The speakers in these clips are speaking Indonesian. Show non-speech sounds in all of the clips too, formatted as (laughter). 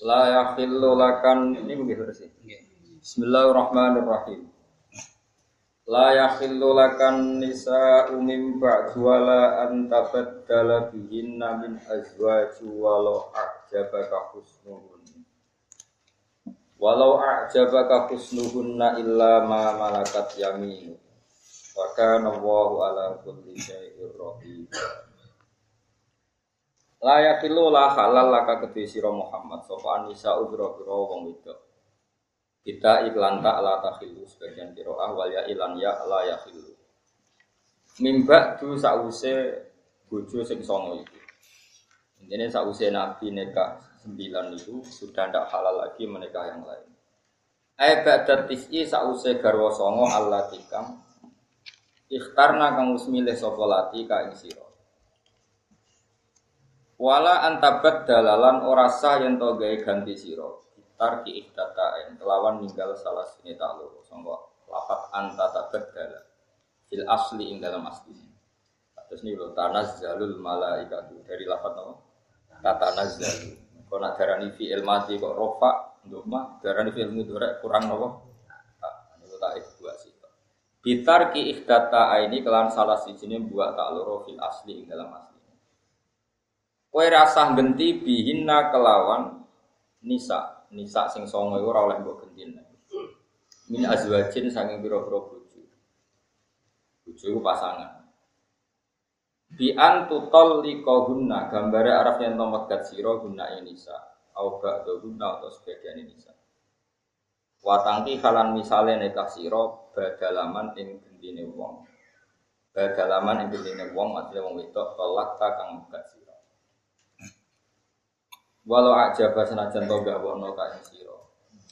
La yakhillu lakan ini begitu sih. Bismillahirrahmanirrahim. La yakhillu lakan nisa umim ba'du wala an tabaddala bihinna min azwaji walau a'jabaka husnuhun. Walau a'jabaka husnuhunna illa ma malakat yaminu. Wa kana Allahu ala kulli rahim. Layak ilu la halal laka kedhe sira Muhammad sapa anisa udra pira wong wedok. Kita iklan tak la takhilu sebagian qiraah wal ya ilan ya la yakhilu. Mimba du sause bojo sing songo itu. Ini sause Nabi nikah sembilan itu sudah tidak halal lagi menikah yang lain. Ai ba'da tis'i sause garwa songo Allah tikam ikhtarna kang wis milih sapa lati ka ing sira. Wala antabat dalalan ora sah yen to gawe ganti sira. Tar ki iktata en kelawan ninggal salah sini tak loro sangka lapat anta tabaddala fil asli ing dalam asli. Terus nih lho tanazzalul malaikatu dari lapat apa? Tatanazzalu. Kok nak darani fi ilmati kok rofa mah darani fi ilmu kurang apa? Niku tak buat sih. Bitar ki ikhtata ini kelan salah sijine buat tak loro fil asli ing dalam asli. Kowe rasah genti bihinna kelawan nisa, nisa sing songo iku ora oleh mbok gentine. Min azwajin saking pira-pira bojo. Bojo iku pasangan. Bi an tutol liqahunna gambare araf yen to sira guna nisa. Au ba'da guna atau sebagian nisa. Watangki halan misale nekah sira badalaman ing gendine wong. Badalaman ing gendine wong maksudnya wong wedok tolak ta kang sira. Walau aja senajan to gak wono ka ing sira.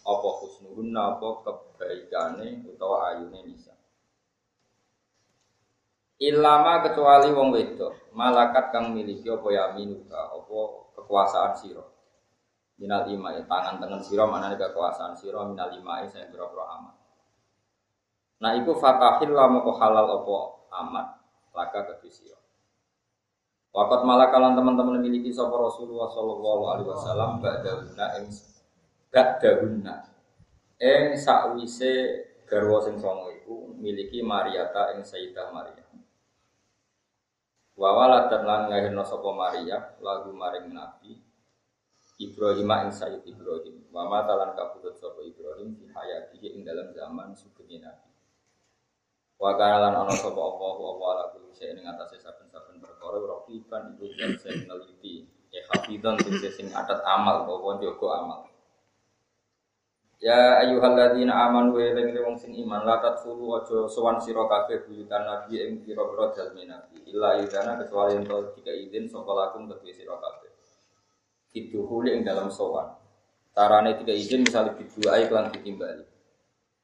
Apa husnuhunna apa kebaikane utawa ayune nisa. Ilama kecuali wong wedok, malakat kang miliki apa yaminuka, apa kekuasaan sira. Minal lima ya tangan tangan sira mana kekuasaan sira minal lima ya saya berapa amat. Nah iku fatahil lama halal apa amat laka ke sira. Wakat malakalan teman-teman memiliki sapa Rasulullah sallallahu alaihi wasallam ba'dahunna ing ba'dahunna ing sakwise garwa sing songo iku miliki Mariata ing Sayyidah Maria. Wa waladan lan ngahirna sapa Maria lagu maring Nabi Ibrahim ing Sayyid Ibrahim. Wa matalan kabudut sapa Ibrahim di hayatihi ing dalam zaman sugeng Nabi. Wa kana lan ana sapa Allah wa ala kulli syai'in ing atase saben-saben perkara raqiban iku sing neliti. Ya hafidhan sing adat amal bahwa jogo amal. Ya ayyuhalladzina amanu wa eling wong sing iman la tadkhulu aja sowan sira kabeh buyutan nabi ing pira-pira dalme nabi illa idana kecuali ento tiga izin sapa lakum kedue sira kabeh. Kiduhuli ing dalam sowan. Tarane tiga izin misalnya bidua iklan ditimbali.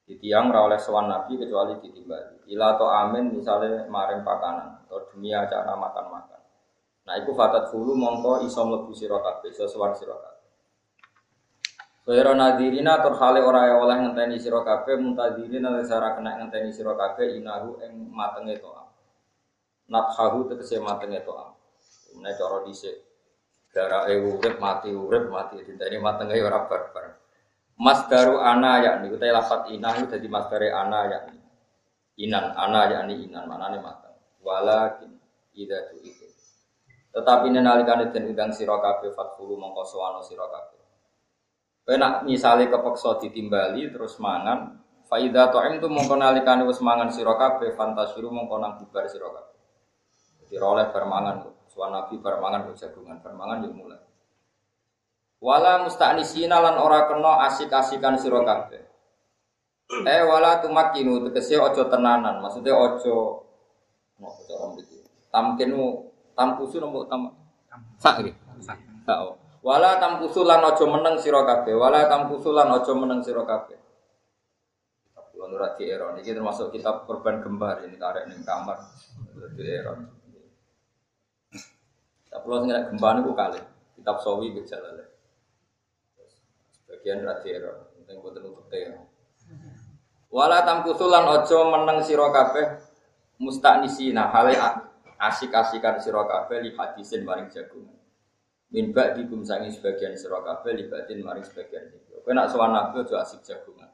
Di tiang ora oleh sowan nabi kecuali ditimbali. Ila atau amin misalnya maring pakanan atau demi acara makan-makan. Nah, iku fatat fulu mongko iso mlebu sira kabeh, iso sowan sira kabeh. Kaya nadirina tur hale ora oleh ngenteni sira kabeh muntadirina sara kena ngenteni sira kabeh inahu ing matenge toa. Nathahu tegese matenge toa. Menawa cara dhisik darake urip mati urip mati diteni matenge ora barbar. Mas daru ana ya niku te lafat inah itu dadi mas dari ana ya inan ana ya ni inan manane mateng. Walakin ida tu itu. Tetapi nenalikane den undang sira kabeh fathulu mongko sowana sira kabeh. Kowe kepeksa ditimbali terus mangan, faida ta'im tu mongko nalikane wis mangan sira kabeh fantasiru mongko nang bubar sira. Jadi oleh bermangan, suwan nabi bermangan kok jagungan, mulai. Wala musta'nisina lan ora kena asik-asikan sira kabeh. Eh wala tumakinu tegese aja tenanan, maksudnya aja mau cara mriki. Tamkinu tampusu nopo tam sak iki. Sak. Wala tamkusulan ojo meneng sira kabeh, wala tamkusulan ojo meneng sira kabeh. Kulo nurat di Eron, ini termasuk kitab korban gembar ini tarik ning kamar di Eron. Tapi lo nggak gembar niku kali, kitab sawi gejala Sebagian Eron, penting buat nutup teh. Wala tamkusulan ojo meneng sira kabeh mustaknisina hale asik-asikan sira kabeh li hadisin maring jagungan min di kumsangi sebagian sira kabeh libatin maring sebagian itu. Kowe nak sowan nabi aja asik jagungan.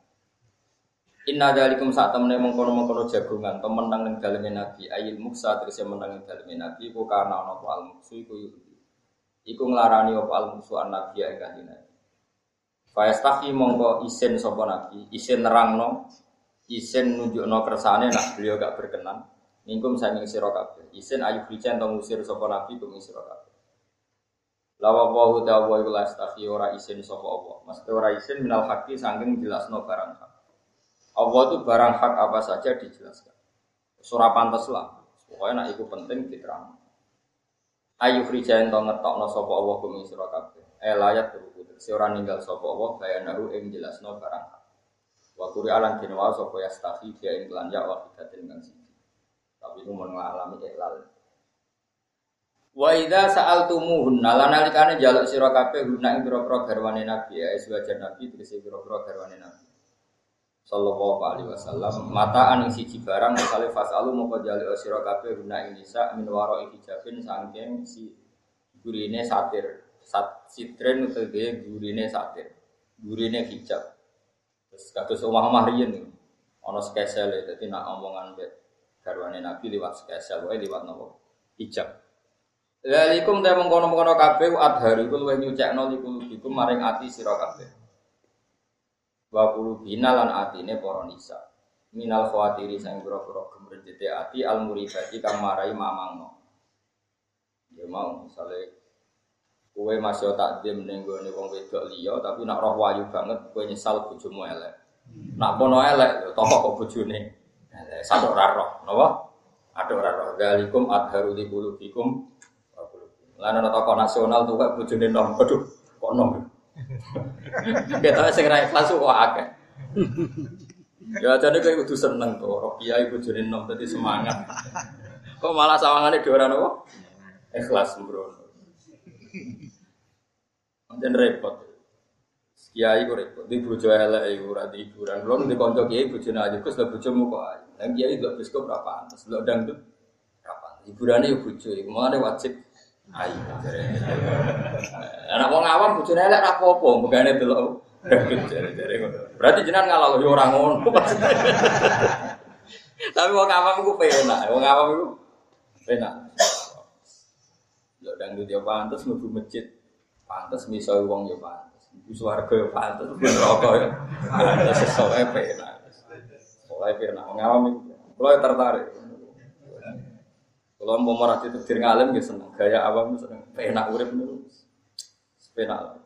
Inna dalikum saat temene mengkono-mengkono jagungan temen nang ning daleme nabi ayil muksa terus menang ning daleme nabi ku ana apa al muksu iku iku nglarani apa al muksu an nabi kanjeng nabi. Fayastahi mongko isin sapa nabi, isin nerangno, isin nunjukno kersane nak beliau gak berkenan. Mingkum sanging sira kabeh. Isin ayu bican to ngusir sapa nabi kum sira kabeh. Lawa wahu ta'wa iku lastahi ora isin sapa Allah. Maksudnya ora isin minal haqi saking jelasno barang hak. Allah itu barang hak apa saja dijelaskan. Surah pantas lah. Pokoknya nak iku penting diterang. Ayu frijain to ngetokno sapa Allah kumi sira kabeh. Eh layat teruku. Si ora ninggal sapa Allah bayanahu ing jelasno barang hak. Wa quri alan dinwa sapa yastahi dia ing lan ya wa kang siji. Tapi itu mau ngalami iklal. Wa idza sa'altumuhunna lan nalikane njaluk sira kabeh guna ing pira-pira garwane Nabi ya sewajan Nabi tegese pira-pira garwane Nabi. Sallallahu alaihi wasallam mata ing siji barang misale fasalu moko njaluk sira kabeh guna ing nisa min waro hijabin sangking si gurine satir sat sitren utawa gurine satir gurine hijab terus kados omah-omah riyen ana skesel dadi nak omongan garwane Nabi liwat skesel wae liwat nopo hijab Lalikum te mengkono-mengkono kabeh adhari iku luwih nyucekno likulubikum maring ati sira kabeh. Wa qulu binalan atine para nisa. Minal khawatiri sang pira-pira gemrejete ati al muribati kang marai mamangno. Ya mau misale kowe masih takdim ning gone wong wedok liya tapi nak roh wayu banget kowe nyesal bojomu elek. Nak kono elek tokoh kok bojone. Sadok ora roh? Adok ora roh. Dalikum adharu likulubikum Lan ana tokoh nasional tuh kok bojone nom. Aduh, kok nom. (laughs) Kita sing ra ikhlas kok akeh. Ya jadi kayak kudu seneng tuh, roh kiai bojone nom tadi semangat. Kok malah sawangane dhewe ora nopo? Ikhlas bro. Dan repot. Kiai kok repot. Di bojo elek iku ora di hiburan. Lho di kanca kiai bojone aja Gus lho bojomu kok ae. Lah kiai lho berapa pantes. Lho dangdut berapa? Hiburane yo bojo iku. Wajib ayu. Anak wong awam bojone elek ra apa-apa, mbegane delok. Jare-jare. Berarti jenengan ngalah yo ora ngono. Tapi wong awam iku penak, wong awam iku penak. Yo dangdut yo pantes mlebu masjid. Pantes miso wong yo pantes. Ibu swarga yo pantes, neraka yo. Pantes sesuai penak. Soalnya penak wong awam iku. Kulo tertarik. Kalau mau marah itu diri ngalim gitu seneng, gaya awam seneng, enak urip nih, penak.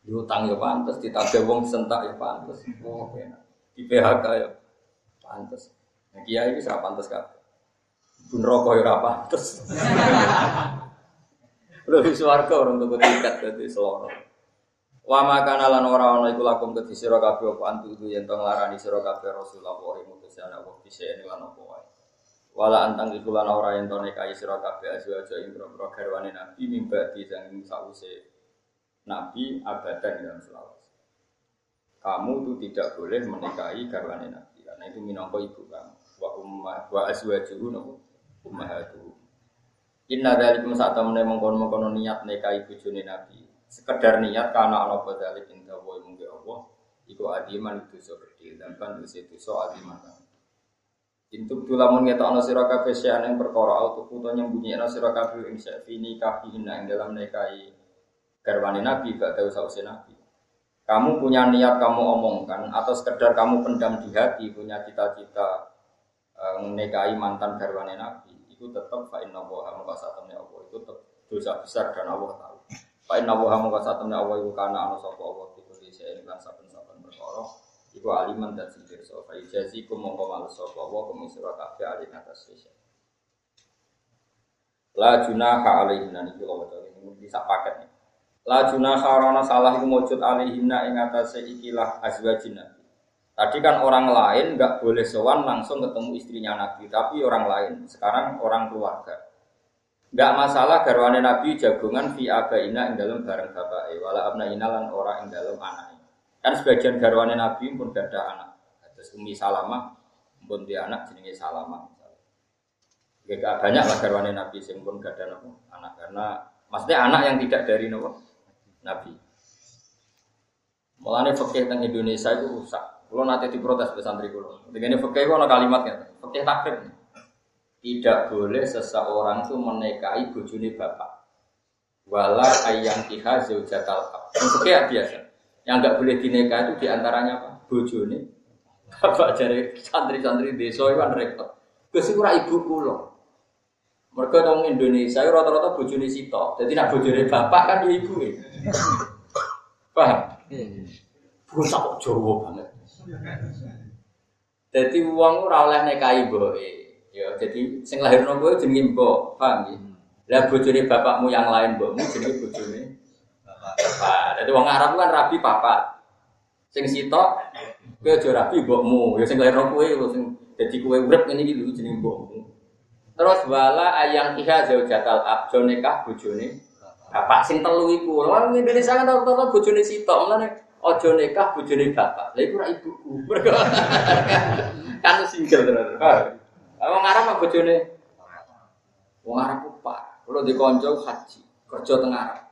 Diutang ya pantas, ditagih wong sentak ya pantas, oh enak. Di PHK ya pantas. Nah, kiai bisa pantas kan? Bun rokok ya pantas. (laughs) Lebih suarga orang tuh tiket jadi seloro. Wa makana lan ora ana iku lakum kedhi sira kabeh apa antu itu yen tong larani sira kabeh Rasulullah wa mutus ana wa bisa lan apa wae. Wala antang iku lan ora ento nekai sira kabeh aja ing boro garwane Nabi mimba di sang sause Nabi abadan dalam selawat. Kamu itu tidak boleh menikahi garwane Nabi karena itu minangka ibu kamu. Wa ummah wa azwajuhu nopo ummahatu. Inna dalikum saat temene mengkono-mengkono niat nikahi bojone Nabi. Sekedar niat karena ana badalik inda wa mungge Allah iku adiman dosa gede dan kan dosa adiman. Intuk tulamun ngeta ana sira kabeh syan ing perkara auto puto nyembunyi ana sira kabeh ing safini kafihin ing dalam nekai garwane nabi gak tahu sause nabi. Kamu punya niat kamu omongkan atau sekedar kamu pendam di hati punya cita-cita menekai mantan garwane nabi itu tetap fa inna wa satamnya Allah itu tetap dosa besar dan Allah tahu. Fa inna wa satamnya Allah itu karena ana sapa Allah itu di lan saben-saben perkara Iku aliman dan sing pirsa. Fa ijazi kum mongko sapa wa kum sira kabeh alin atas sesya. La junaha alaihi nan iki lho ini bisa paket. La junaha sarana salah iku mujud alihina ing atase ikilah Nabi. Tadi kan orang lain nggak boleh sowan langsung ketemu istrinya Nabi, tapi orang lain. Sekarang orang keluarga. Nggak masalah garwane Nabi jagungan fi abaina ing dalam bareng bapak wala abna lan orang ing dalam anak. Kan sebagian garwane Nabi pun gak ada anak. Terus Umi Salamah pun dia anak jenenge Salamah. Gak banyak lah garwane Nabi sing pun gak ada anak karena maksudnya anak yang tidak dari nopo Nabi. Mulane fakih teng Indonesia itu rusak. Kalau nanti diprotes pesantri kulo. Dengan fakih ada kalimatnya. Fakih takrib. Tidak boleh seseorang itu menikahi bojone bapak. Wala ayang kiha zaujatal ab. Fakih biasa. Yang nggak boleh dinikah itu di antaranya apa? Bojone. Bapak jari santri-santri desa itu kan repot. Gus ibu kulo. Mereka tong Indonesia rata-rata bojone sitok. Jadi nak bojone bapak kan ya ibu e. Paham? Bangsa kok Jawa banget. Jadi uang ora oleh nikahi mboke. Ya, jadi sing lahirno kowe jenenge mbok, paham ya? Lah bojone bapakmu yang lain mbokmu jenenge bojone bapak. Jadi wong Arab kan rabi papat. Sing sitok kowe aja rabi mbokmu. Ya sing lahirno kowe sing dadi kowe urip ngene iki lho jenenge mbokmu. Terus wala ayang iha zaujatal abjo nikah bojone bapak sing telu iku. Wong Indonesia kan rata-rata bojone sitok, mulane aja nikah bojone bapak. Lah iku ora ibuku. (laughs) kan single terus. Wong Arab mah bojone Wong Arab ku pak. Kulo di kanca haji, kerja teng Arab.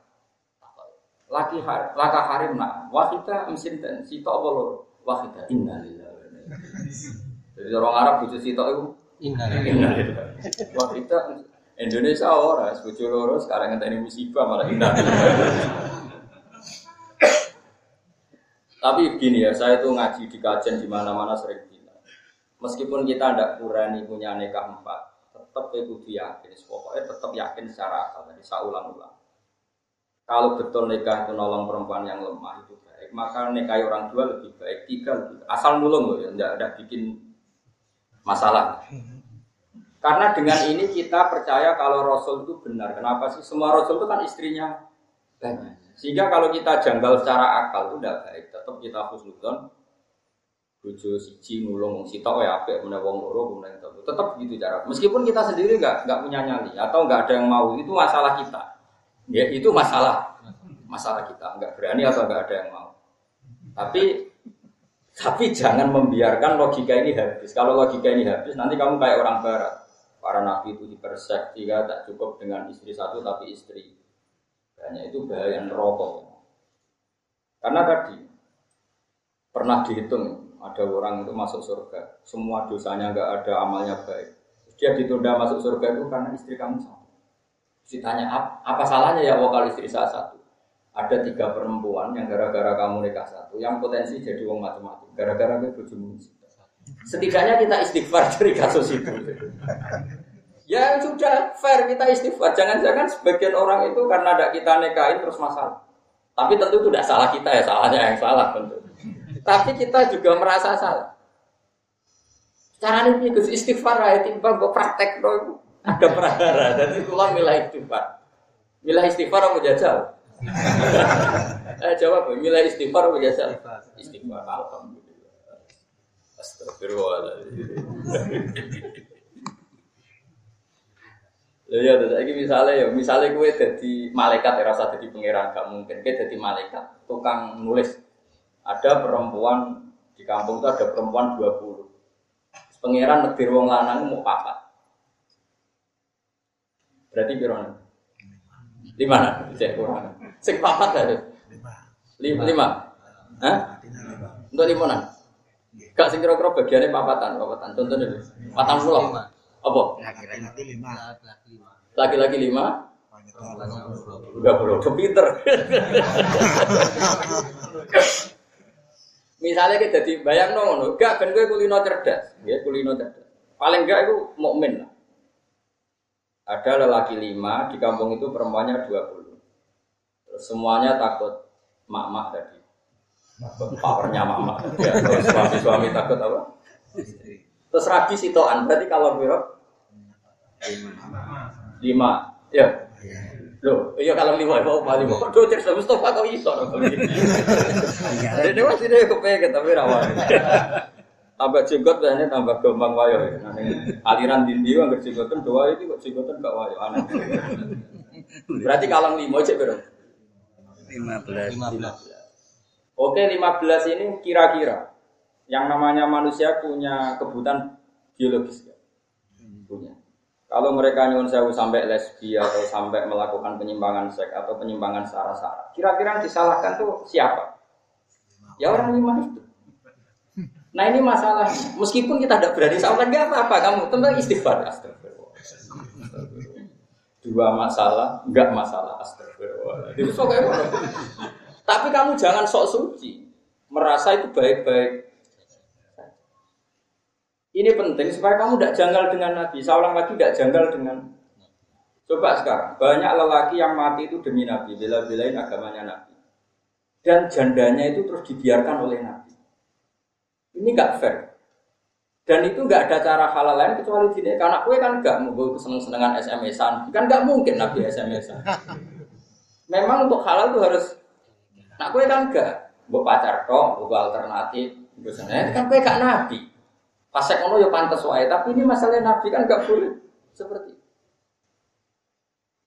Laki har, laka harim nak, wahida mesin ten, sitok apa loro? Wahida innalillahi. Jadi orang Arab bojo sitok itu innalillahi. Wahida Indonesia ora, bojo loro sekarang ngenteni musibah malah indah. Tapi begini ya, saya itu ngaji di kajian di mana-mana sering bilang. Meskipun kita tidak kurani punya nikah empat, tetap itu yakin. Pokoknya tetap yakin secara akal. Tadi saya ulang-ulang. Kalau betul nikah itu nolong perempuan yang lemah itu baik, maka nikah orang dua lebih baik, tiga lebih baik. Asal nulung loh ya, tidak ada bikin masalah. Karena dengan ini kita percaya kalau Rasul itu benar. Kenapa sih? Semua Rasul itu kan istrinya banyak. Sehingga kalau kita janggal secara akal itu tidak baik. Tetap kita khusnudon. Bojo siji ngulung si tau ya apik mana wong loro kemudian itu. Tetap gitu cara. Meskipun kita sendiri nggak nggak punya nyali atau nggak ada yang mau itu masalah kita. Ya itu masalah masalah kita nggak berani atau nggak ada yang mau. Tapi tapi jangan membiarkan logika ini habis. Kalau logika ini habis, nanti kamu kayak orang barat. Para nabi itu dipersepsi tak cukup dengan istri satu tapi istri banyak itu bahaya rokok. Karena tadi pernah dihitung ada orang itu masuk surga, semua dosanya nggak ada amalnya baik. Dia ditunda masuk surga itu karena istri kamu satu. Ditanya apa salahnya ya wakal istri saya satu? Ada tiga perempuan yang gara-gara kamu nikah satu, yang potensi jadi wong macam-macam. Gara-gara bojomu Setidaknya kita istighfar dari kasus itu. Ya sudah fair kita istighfar. Jangan-jangan sebagian orang itu karena ada kita nikahin terus masalah. Tapi tentu itu tidak salah kita ya, salahnya yang salah tentu. Tapi kita juga merasa salah. Cara ini itu istighfar ya timbang gue praktek dong. Ada perahara dan itu lah milah istighfar. Milah istighfar apa jajal? eh jawab, milah istighfar apa jajal? Istighfar. Alhamdulillah. Astagfirullahaladzim. Ya ya, ini misalnya ya, misalnya gue jadi malaikat ya rasa jadi pangeran gak mungkin. Gue jadi malaikat, tukang nulis. Ada perempuan di kampung itu ada perempuan 20. Pangeran negeri wong lanang mau papat. Berarti berapa? Lima. Cek kurang. Sing papat ada. Lima. Lima. Hah? Untuk lima Gak sing kira-kira bagiannya papatan, papatan. Contohnya. Patang pulau. Apa? Laki-laki lima. Laki-laki lima. Enggak perlu, pinter. Misalnya kita jadi bayang nong, gak kan gue kulino cerdas, ya kulino cerdas. Paling enggak itu mukmin lah. Ada lelaki lima di kampung itu perempuannya dua puluh. semuanya takut mak-mak tadi. Powernya mama. Ya, suami-suami takut apa? Terus rabi sitoan, berarti kalau biro lima. Lima. Ya. Loh, iya kalau lima, mau paling mau. Tuh cek sama Mustafa kok iso. Jadi masih dia kepengen tapi rawan. Tambah jenggot biasanya tambah gampang wayo. ya. Nah, ini aliran dindi yang jenggotan dua itu kok jenggotan gak wayo aneh. Berarti kalau lima cek berapa? 15. Oke, 15 ini kira-kira yang namanya manusia punya kebutuhan biologis ya? Punya. Kalau mereka nyuwun sewu sampai lesbi atau sampai melakukan penyimpangan seks atau penyimpangan sara-sara, kira-kira yang disalahkan tuh siapa? Ya orang lima itu. Nah ini masalah. Meskipun kita tidak berani salahkan, nggak apa-apa. Kamu tentang istighfar. Astagfirullah. Dua masalah, nggak masalah. Astagfirullah. Tapi kamu jangan sok suci. Merasa itu baik-baik. Ini penting supaya kamu tidak janggal dengan Nabi. Seorang lagi tidak janggal dengan Coba sekarang, banyak lelaki yang mati itu demi Nabi, bela-belain agamanya Nabi. Dan jandanya itu terus dibiarkan oleh Nabi. Ini nggak fair. Dan itu nggak ada cara halal lain kecuali gini. Karena kue kan nggak mau seneng-senengan SMS-an. Kan nggak mungkin Nabi SMS-an. Memang untuk halal itu harus. Nah kue kan nggak. Mau pacar dong, mau alternatif. Biasanya kan kue gak Nabi. Pasek ngono ya pantas wae. Tapi ini masalah Nabi kan nggak boleh seperti itu.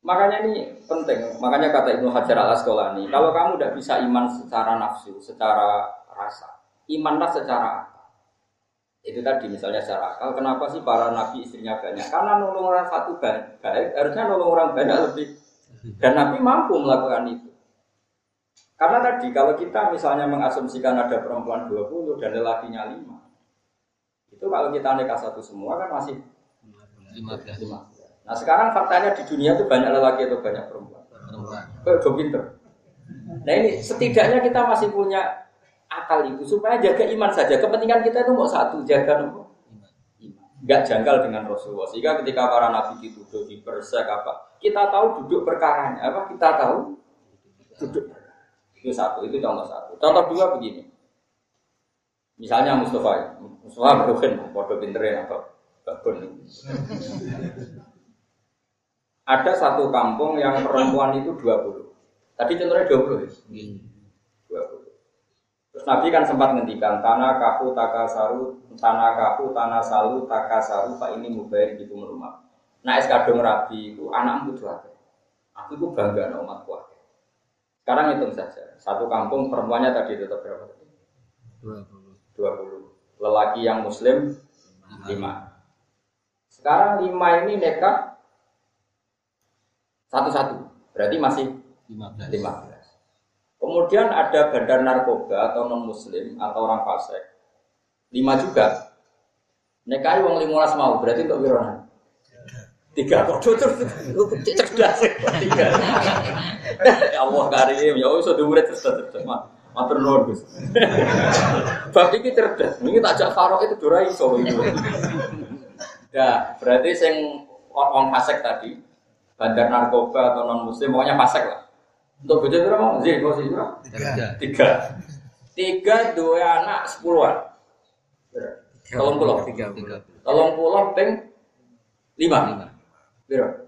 Makanya ini penting. Makanya kata Ibnu Hajar al Asqalani, kalau kamu tidak bisa iman secara nafsu, secara rasa, imanlah secara akal. Itu tadi misalnya secara akal. Kenapa sih para nabi istrinya banyak? Karena nolong orang satu baik, baik harusnya nolong orang banyak lebih. Dan Nabi mampu melakukan itu. Karena tadi kalau kita misalnya mengasumsikan ada perempuan 20 dan lelakinya 5. Itu kalau kita nikah satu semua kan masih 15. 5. Nah sekarang faktanya di dunia itu banyak lelaki atau banyak perempuan. Perempuan. Kok pinter. Nah ini setidaknya kita masih punya akal itu supaya jaga iman saja. Kepentingan kita itu mau satu jaga nopo. Iman. Gak janggal dengan Rasulullah. Sehingga ketika para nabi dituduh di persek apa, kita tahu duduk perkaranya apa? Kita tahu duduk. Itu satu. Itu contoh satu. Contoh dua begini. Misalnya Mustafa. Mustafa berukin, bodoh pinterin atau babon. Ada satu kampung yang perempuan itu 20. Tadi contohnya 20 ya? 20. Terus Nabi kan sempat ngendikan tanah kaku takasaru, tanah kaku tanah salu takasaru, pak ini mubair gitu rumah. Nah es kadung rabi itu anakmu tuh. Aku itu bangga sama umatku. Sekarang hitung saja. Satu kampung perempuannya tadi tetap berapa? tadi? 20. 20. Lelaki yang muslim 5. Sekarang 5 ini nekat satu-satu. Berarti masih 15. 15. Kemudian ada bandar narkoba atau non muslim atau orang fasik. Lima juga. Nekai wong limolas mau berarti untuk wirona. Tiga kok tuh cerdas tiga. (laughs) Ya Allah karim ya wis udah terus terus Ma- matur nuwun Gus. (laughs) Bab iki cerdas. Ini tak jak farok itu dora iso itu. Ya, berarti sing orang fasik tadi bandar narkoba atau non muslim pokoknya fasik lah. Untuk bojo berapa mau? Zin, kau sih berapa? Tiga. Tiga. Tiga dua anak sepuluhan. Tolong pulau. Tiga puluh. Tolong pulau peng lima. Lima. Berapa?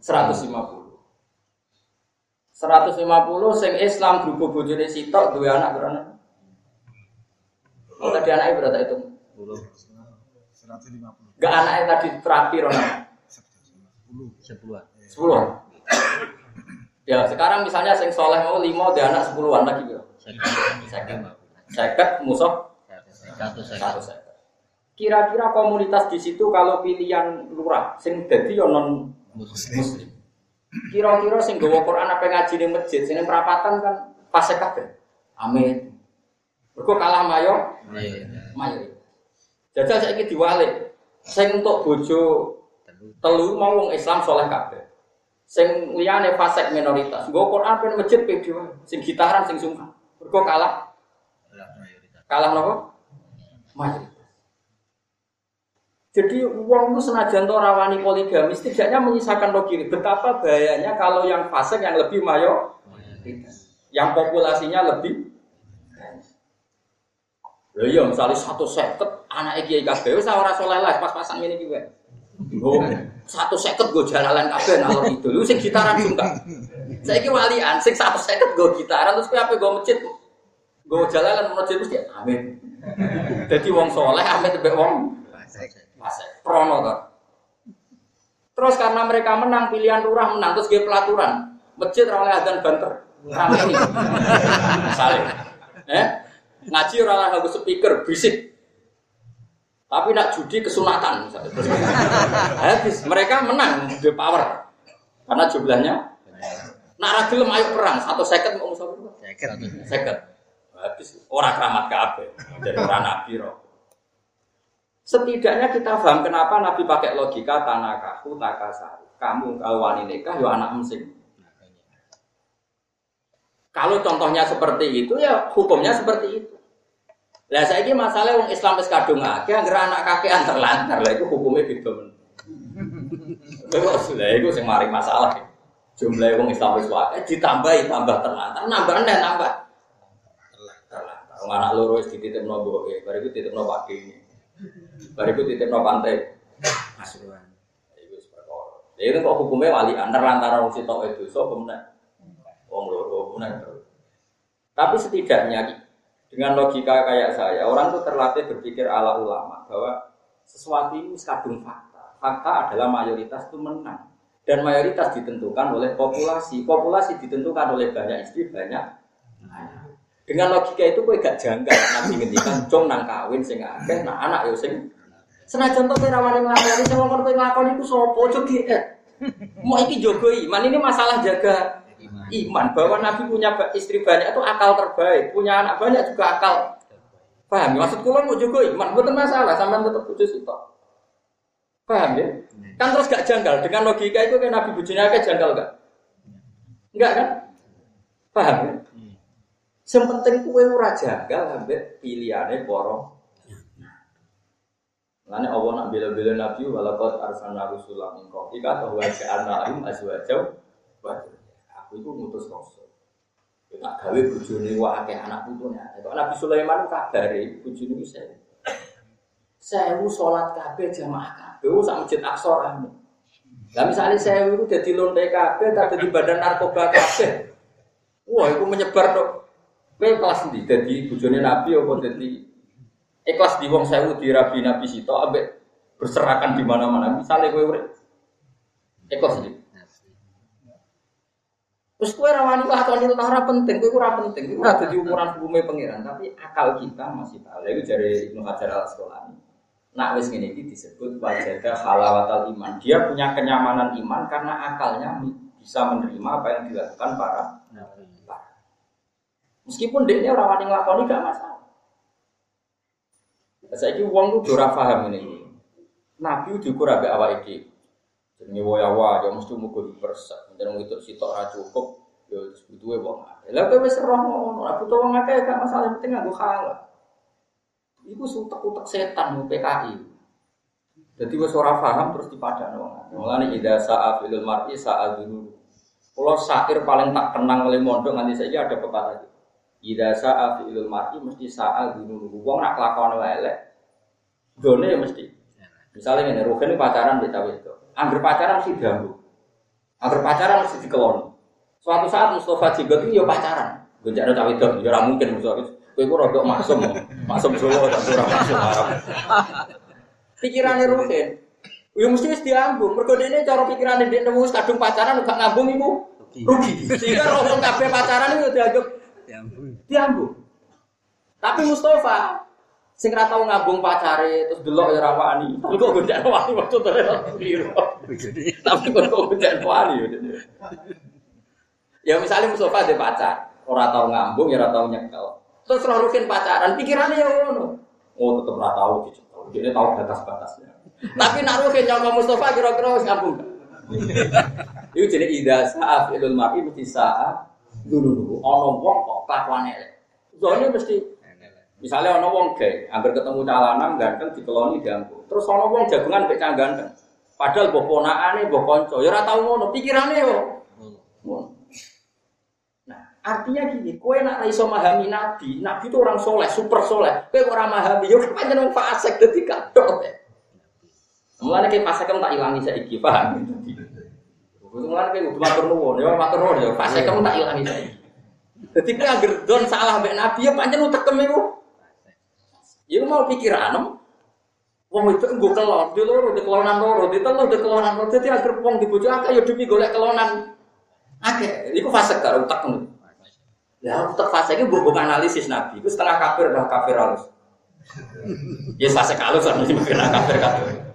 Seratus lima puluh. Seratus lima puluh. Sing Islam berhubung bojone sitok dua anak berapa? Oh tadi anaknya berapa itu? Puluh. Gak anaknya tadi terakhir orang Sepuluh. sepuluh. Ya sekarang misalnya sing soleh mau lima dia anak sepuluhan lagi bro. Seket. Seket musuh Satu satu satu. seket. Kira-kira komunitas di situ kalau pilihan lurah sing dadi yo non Muslim. muslim. Kira-kira sing gawa Quran apa ngaji di masjid, sing perapatan kan fase kabeh. Amin. Mergo kalah mayo, Iya. mayo. Jajal saiki diwalik. Sing untuk bojo telu mau wong Islam soleh kabeh. Sing liyane fasik minoritas. Nggo Quran pen masjid wae. Sing gitaran sing sungkan. Mergo kalah kalah napa? Mayoritas. Jadi uang itu senajan to rawani poligami, setidaknya menyisakan logika. Betapa bahayanya kalau yang fasik yang lebih mayo, yang populasinya lebih. Lho iya, misalnya satu seket anak kiai kabeh wis ora soleh lah pas-pasan ngene iki wae. Nggo satu seket gue jalalan kabeh nalor itu. Lu sing gitaran sumpah. Saya ki walian, sing satu seket gue gitaran terus apa gue masjid gue jalalan masjid mesti amin. Jadi wong soleh amin tebek wong. Prono kan. Terus karena mereka menang pilihan lurah menang terus gue pelaturan masjid ora oleh adzan banter. Rame ini. Misalnya, eh ngaji ora oleh speaker bisik. Tapi nak judi kesunatan misalnya. Habis mereka menang di power karena jumlahnya. Nak ragilem ayo perang satu second mau musuh. Second. Habis orang keramat kabe dari orang nabi roh. Setidaknya kita paham kenapa Nabi pakai logika tanakahu takasari. Kamu kalau wani nikah yo anak mesing. Kalau contohnya seperti itu ya hukumnya seperti itu. Lah saya ini masalah wong Islam wis kadung akeh anggere anak kakean terlantar lah itu hukumnya beda men. Lha iku sing mari masalah. Jumlah wong Islam wis akeh ditambahi tambah terlantar, nambah nambah. Terlantar. Wong anak loro wis dititipno mboke, bar iku titipno Pak Ki. Bar iku titipno pantai. Pasuruan. Iku perkara. Lha itu kok hukumnya wali antar lantaran wong sitok itu so pemenang. Wong loro terus. Tapi setidaknya dengan logika kayak saya, orang tuh terlatih berpikir ala ulama bahwa sesuatu ini kadung fakta. Fakta adalah mayoritas itu menang. Dan mayoritas ditentukan oleh populasi. Populasi ditentukan oleh banyak istri, banyak anak. Dengan logika itu gue gak janggal. Nabi ngendikan, jong nang kawin sing akeh, nah anak yo sing Senajan to kira wani nglakoni sing ngomong kowe nglakoni iku sapa aja GR. Mau iki jogo iman ini masalah jaga Iman. iman bahwa Nabi punya istri banyak itu akal terbaik, punya anak banyak juga akal. Paham? ya? Maksud kula mau juga iman, bukan masalah, sampean tetap putus itu. Paham ya? Kan terus gak janggal dengan logika itu kan Nabi bujurnya kayak janggal gak? Enggak kan? Paham ya? Yang kue ora janggal ambek pilihane para Lane Allah nak bela-bela Nabi walaqad arsalna rusulan min qablika wa ja'alna lahum azwajan wa dzurriyyah. Aku itu ngutus rasul. Tak gawe bojone wae anak putune. Kok Nabi Sulaiman kabare bojone wis saya. Sewu sholat kabeh jamaah kabeh wis sak masjid rame. Lah misalnya saya itu jadi lonte kabeh, tak jadi badan narkoba kabeh. Wah, itu menyebar dong. Kowe kelas ndi? Dadi bojone Nabi apa dadi ikhlas di wong sewu di rabi Nabi Sito ambek berserakan di mana-mana. Misalnya kowe urip ikhlas ndi? Terus kowe rawani lah atau itu ora penting, kowe ora penting. Iku ora dadi umuran hukume pangeran, tapi akal kita masih tahu. Lha iku jare Ibnu Hajar Al Asqalani. Nak wis ngene iki disebut wajada halawatal iman. Dia punya kenyamanan iman karena akalnya bisa menerima apa yang dilakukan para Meskipun dia orang wani nglakoni gak masalah. Saya ini uang tuh ora paham ini. Nabi diukur ambek awake dhewe. Jenenge wayawa ya mesti mugo dipersak. Jeneng itu sitok ora cukup ya terus butuhe wong akeh. Lah kowe wis roh ngono, ora butuh wong gak masalah penting nganggo halal. Iku sutek-utek setan PKI. Jadi wis ora paham terus wong akeh. Mulane ida sa'a fil mar'i sa'a dulu. Kalau syair paling tak kenang oleh mondok nanti saja ada pepatah. Ida sa'a fi'ilul mar'i mesti sa'a dulu. Wong nak kelakuan elek. Done ya mesti. Misalnya ini, Rugen ini pacaran di cawe itu. Angger pacaran mesti diganggu. Angger pacaran mesti dikeloni. Suatu saat Mustafa Jigot itu ya pacaran. Gonjak ada cawe itu, ya ora mungkin Mustafa. Kowe ku rodok maksum, maksum Solo dan ora maksum Arab. Pikirannya Rugen, ya mesti wis diambung. Mergo dene cara pikirane dia nemu wis kadung pacaran gak ngambung iku rugi. Sehingga rokok kabeh pacaran itu dianggap diambung. Tapi Mustafa sing ra tau ngambung pacare terus delok ya rawani. Kok gonjak wani waktu to biru. Tapi kok gonjak wani ya. Ya misalnya Mustafa ada pacar, ora tau ngambung ya ora tau nyekel. Terus roh rukin pacaran, pikirannya ya ngono. Oh tetep ora tau dicekel. Dia tahu batas-batasnya. Tapi nak rukin nyangka Mustafa kira-kira wis ngambung. Itu jadi ida saat ilul mar'i mesti saat dulu dulu. Ono wong kok kelakuan elek. Soalnya mesti misalnya ono wong gay, agar ketemu calanan ganteng dikeloni dianggo. Terus ono wong jagungan mek cah ganteng. Padahal ponakane, mbok kanca, ya ora tau ngono, pikirane yo. ngono. Nah, artinya gini, kowe nak iso memahami nabi, nabi itu orang soleh, super soleh. Kowe kok ora memahami, yo pancen wong fasik dadi kadok. Mulane kayak fase kamu tak ilangi saiki, paham? Mulane kayak udah matur nuwun, ya matur nuwun ya fase kamu tak ilangi saiki. Jadi kita agar don salah mbek Nabi ya pancen utekem iku. Ya mau pikiran Wong itu nggo kelon, di loro, di kelonan loro, di telu, di kelonan loro. Jadi agar wong di bojo akeh ya demi golek kelonan akeh. Iku fase karo utek ngono. Ya utek fase iki mbok analisis Nabi. Iku setengah kafir dah kafir halus. Ya fase kalus kan mesti kafir kafir.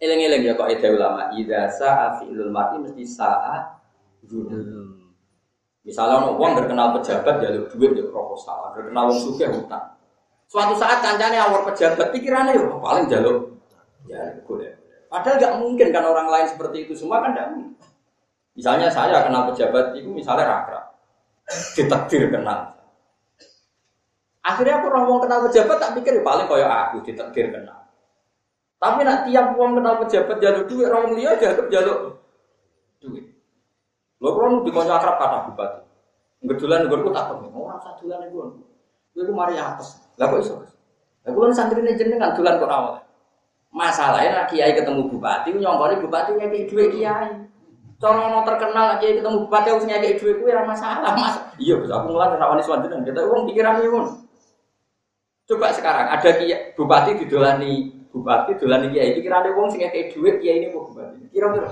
Eleng-eleng ya kok ide ulama, idza sa'a fi'lul mar'i mesti sa'a dulu. Misalnya ono wong terkenal pejabat jaluk duit ya proposal, terkenal wong sugih hutang. Suatu saat kancane awal pejabat pikirannya ya paling jaluk ya boleh. Padahal nggak mungkin kan orang lain seperti itu semua kan tidak mungkin. Misalnya saya kenal pejabat itu misalnya rakrab, ditakdir kenal. Akhirnya aku orang kenal pejabat tak pikir ya paling kaya aku ditakdir kenal. Tapi nak tiap uang kenal pejabat jaluk duit, orang liya jaluk jaluk duit. Lo kalau di kocok akrab kata bupati, ngedulan gue tak tahu, orang satu dulan gue, gue mari atas. Lah kok iso? Lah kula santrine jenengan dolan kok awal. Masalahnya lagi kiai ketemu bupati, nyongkone bupati ngekek dhuwit kiai. Cara ono terkenal kiai ketemu bupati harus ngekek dhuwit kuwi ora masalah, Mas. Iya, aku ngelar ora wani swanten. Kita wong pikirane ngono. Coba sekarang ada kiai bupati didolani bupati dolani kiai pikirane wong sing ngekek dhuwit kiai ini kok bupati. Kira-kira.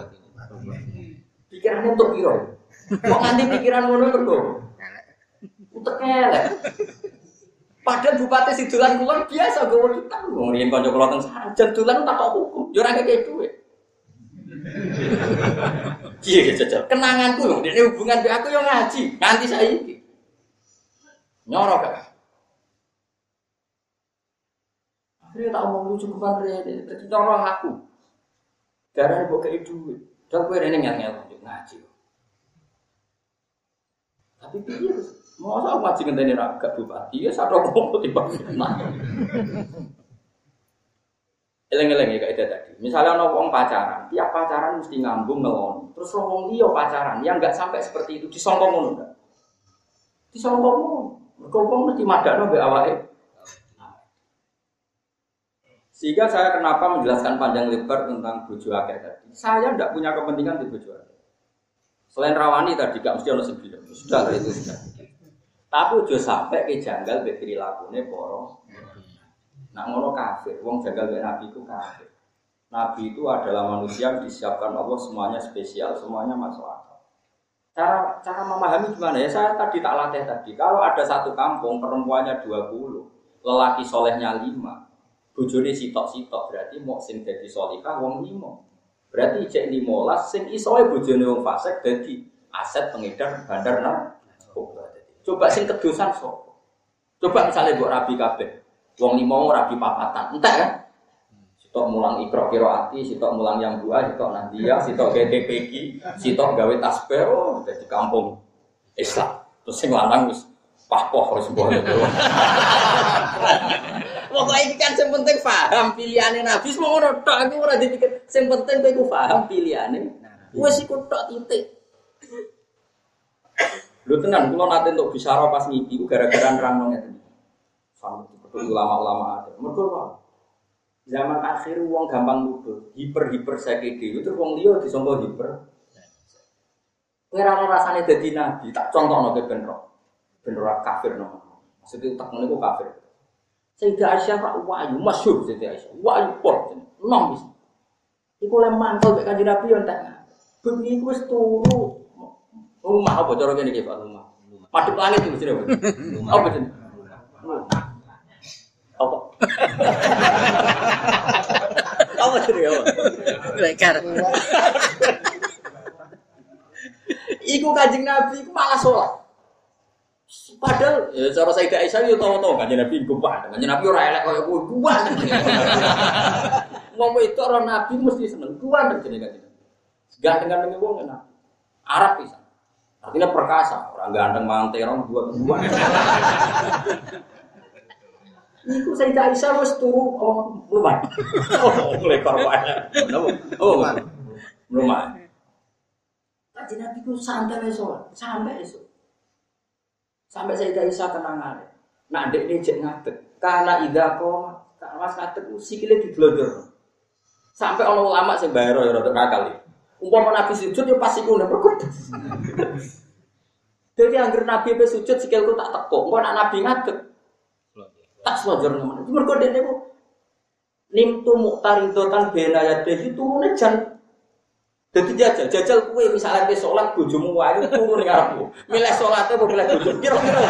Pikirannya untuk piro? Kok nganti pikiran ngono terus? Utek elek. Padahal bupati sidulan kulon biasa gue kita ngomongin konco kulon teng sajan dulan tak tahu hukum, jurang kayak duit. Iya jajal. Kenanganku loh, ini hubungan be aku yang ngaji, nganti saya ini. Nyorok kan? Akhirnya tak omong lucu bukan rene, jadi nyorok aku. Darah ibu kayak duit, dan gue rene ngel-ngel ngaji. Tapi piye Mau aku ngaji ngenteni raga bupati ya satu ngomong tiba nah. (laughs) Eleng-eleng ya kayak tadi. Misalnya ono wong pacaran, tiap pacaran mesti ngambung ngelon. Terus wong liya pacaran yang nggak sampai seperti itu disongkong ngono enggak? Disongkong ngono. Mergo wong mesti madakno mbek awake. Sehingga saya kenapa menjelaskan panjang lebar tentang bojo akeh tadi. Saya tidak punya kepentingan di bojo akeh. Selain rawani tadi gak mesti ono sing Sudah itu sudah. Tapi udah sampai ke janggal be nih poro. Nak ngono kafir, wong janggal be nabi itu kafir. Nabi itu adalah manusia yang disiapkan Allah semuanya spesial, semuanya masuk akal. Cara cara memahami gimana ya? Saya tadi tak latih tadi. Kalau ada satu kampung perempuannya 20, lelaki solehnya 5, bojone sitok-sitok berarti mau sing jadi solihah wong limo. Berarti cek limolas sing isoe bojone wong fasik jadi aset pengedar bandar narkoba. Coba sing kedosan so. Coba misalnya buat rabi kabeh. Wong limo rabi papatan. Entah kan? Sitok mulang ikro kiro ati, sitok mulang yang dua, sitok nandia, sitok GDPG, sitok gawe tasbih, oh, di kampung Islam. Terus sing lanang wis pahpoh harus itu. Pokoknya ini kan yang penting paham pilihannya Nabi. Semua orang tak, aku orang dipikir. Yang penting aku paham pilihannya. Wes ikut tak titik. Lu tenan, kalau nanti untuk bicara pas ngipi, gara-gara nerang. Sama seperti ulama-ulama ada. Apa? Zaman akhir uang gampang nuduh, hiper hiper sakit itu uang dia disangka hiper. Ngerana rasanya jadi nabi, tak contoh nabi benro, benro kafir no. Maksudnya tak menurut kafir. Sayyidah Aisyah pak wahyu masyur Sayyidah Aisyah, wahyu pol, nom. Iku lemah mantel kaji nabi yang tak. Begitu wis turu Rumah apa cara kene iki Pak rumah? Madhep langit itu jenenge. Apa jenenge? Apa? (laughs) Apa jenenge apa? Lekar. Iku kanjeng Nabi iku malah sholat. Padahal ya cara Sayyidah Aisyah yo tau-tau kanjeng Nabi iku pak. Kanjeng Nabi ora elek koyo kowe kuat. Ngomong itu orang Nabi mesti seneng kuat jenenge Nabi. Ganteng-ganteng wong enak. Arab bisa. Artinya perkasa, orang ganteng manteron dua dua. Iku saya tidak bisa harus turu oh rumah. Oh lekor banyak. Oh rumah. Kaji nabi ku santai esok, sampai esok. Sampai saya tidak bisa kenangan. Nah dek ini cek ngadek. Karena ida koma, karena mas ngadek di blogger. Sampai ono ulama sing bayar ya rada kakal iki. Umpama Nabi sujud ya pasti iku nek perkut. (laughs) Jadi angger Nabi pe sujud sikilku tak teko. Engko nek Nabi ngadeg tak selonjor nang. Itu mergo dene ku nimtu muqtaridotan bena ya dadi turune jan Jadi jajal, jajal kue misalnya ke sholat bojomu wae turun ning arepku. Milih sholatnya apa milih bojomu? Kira-kira.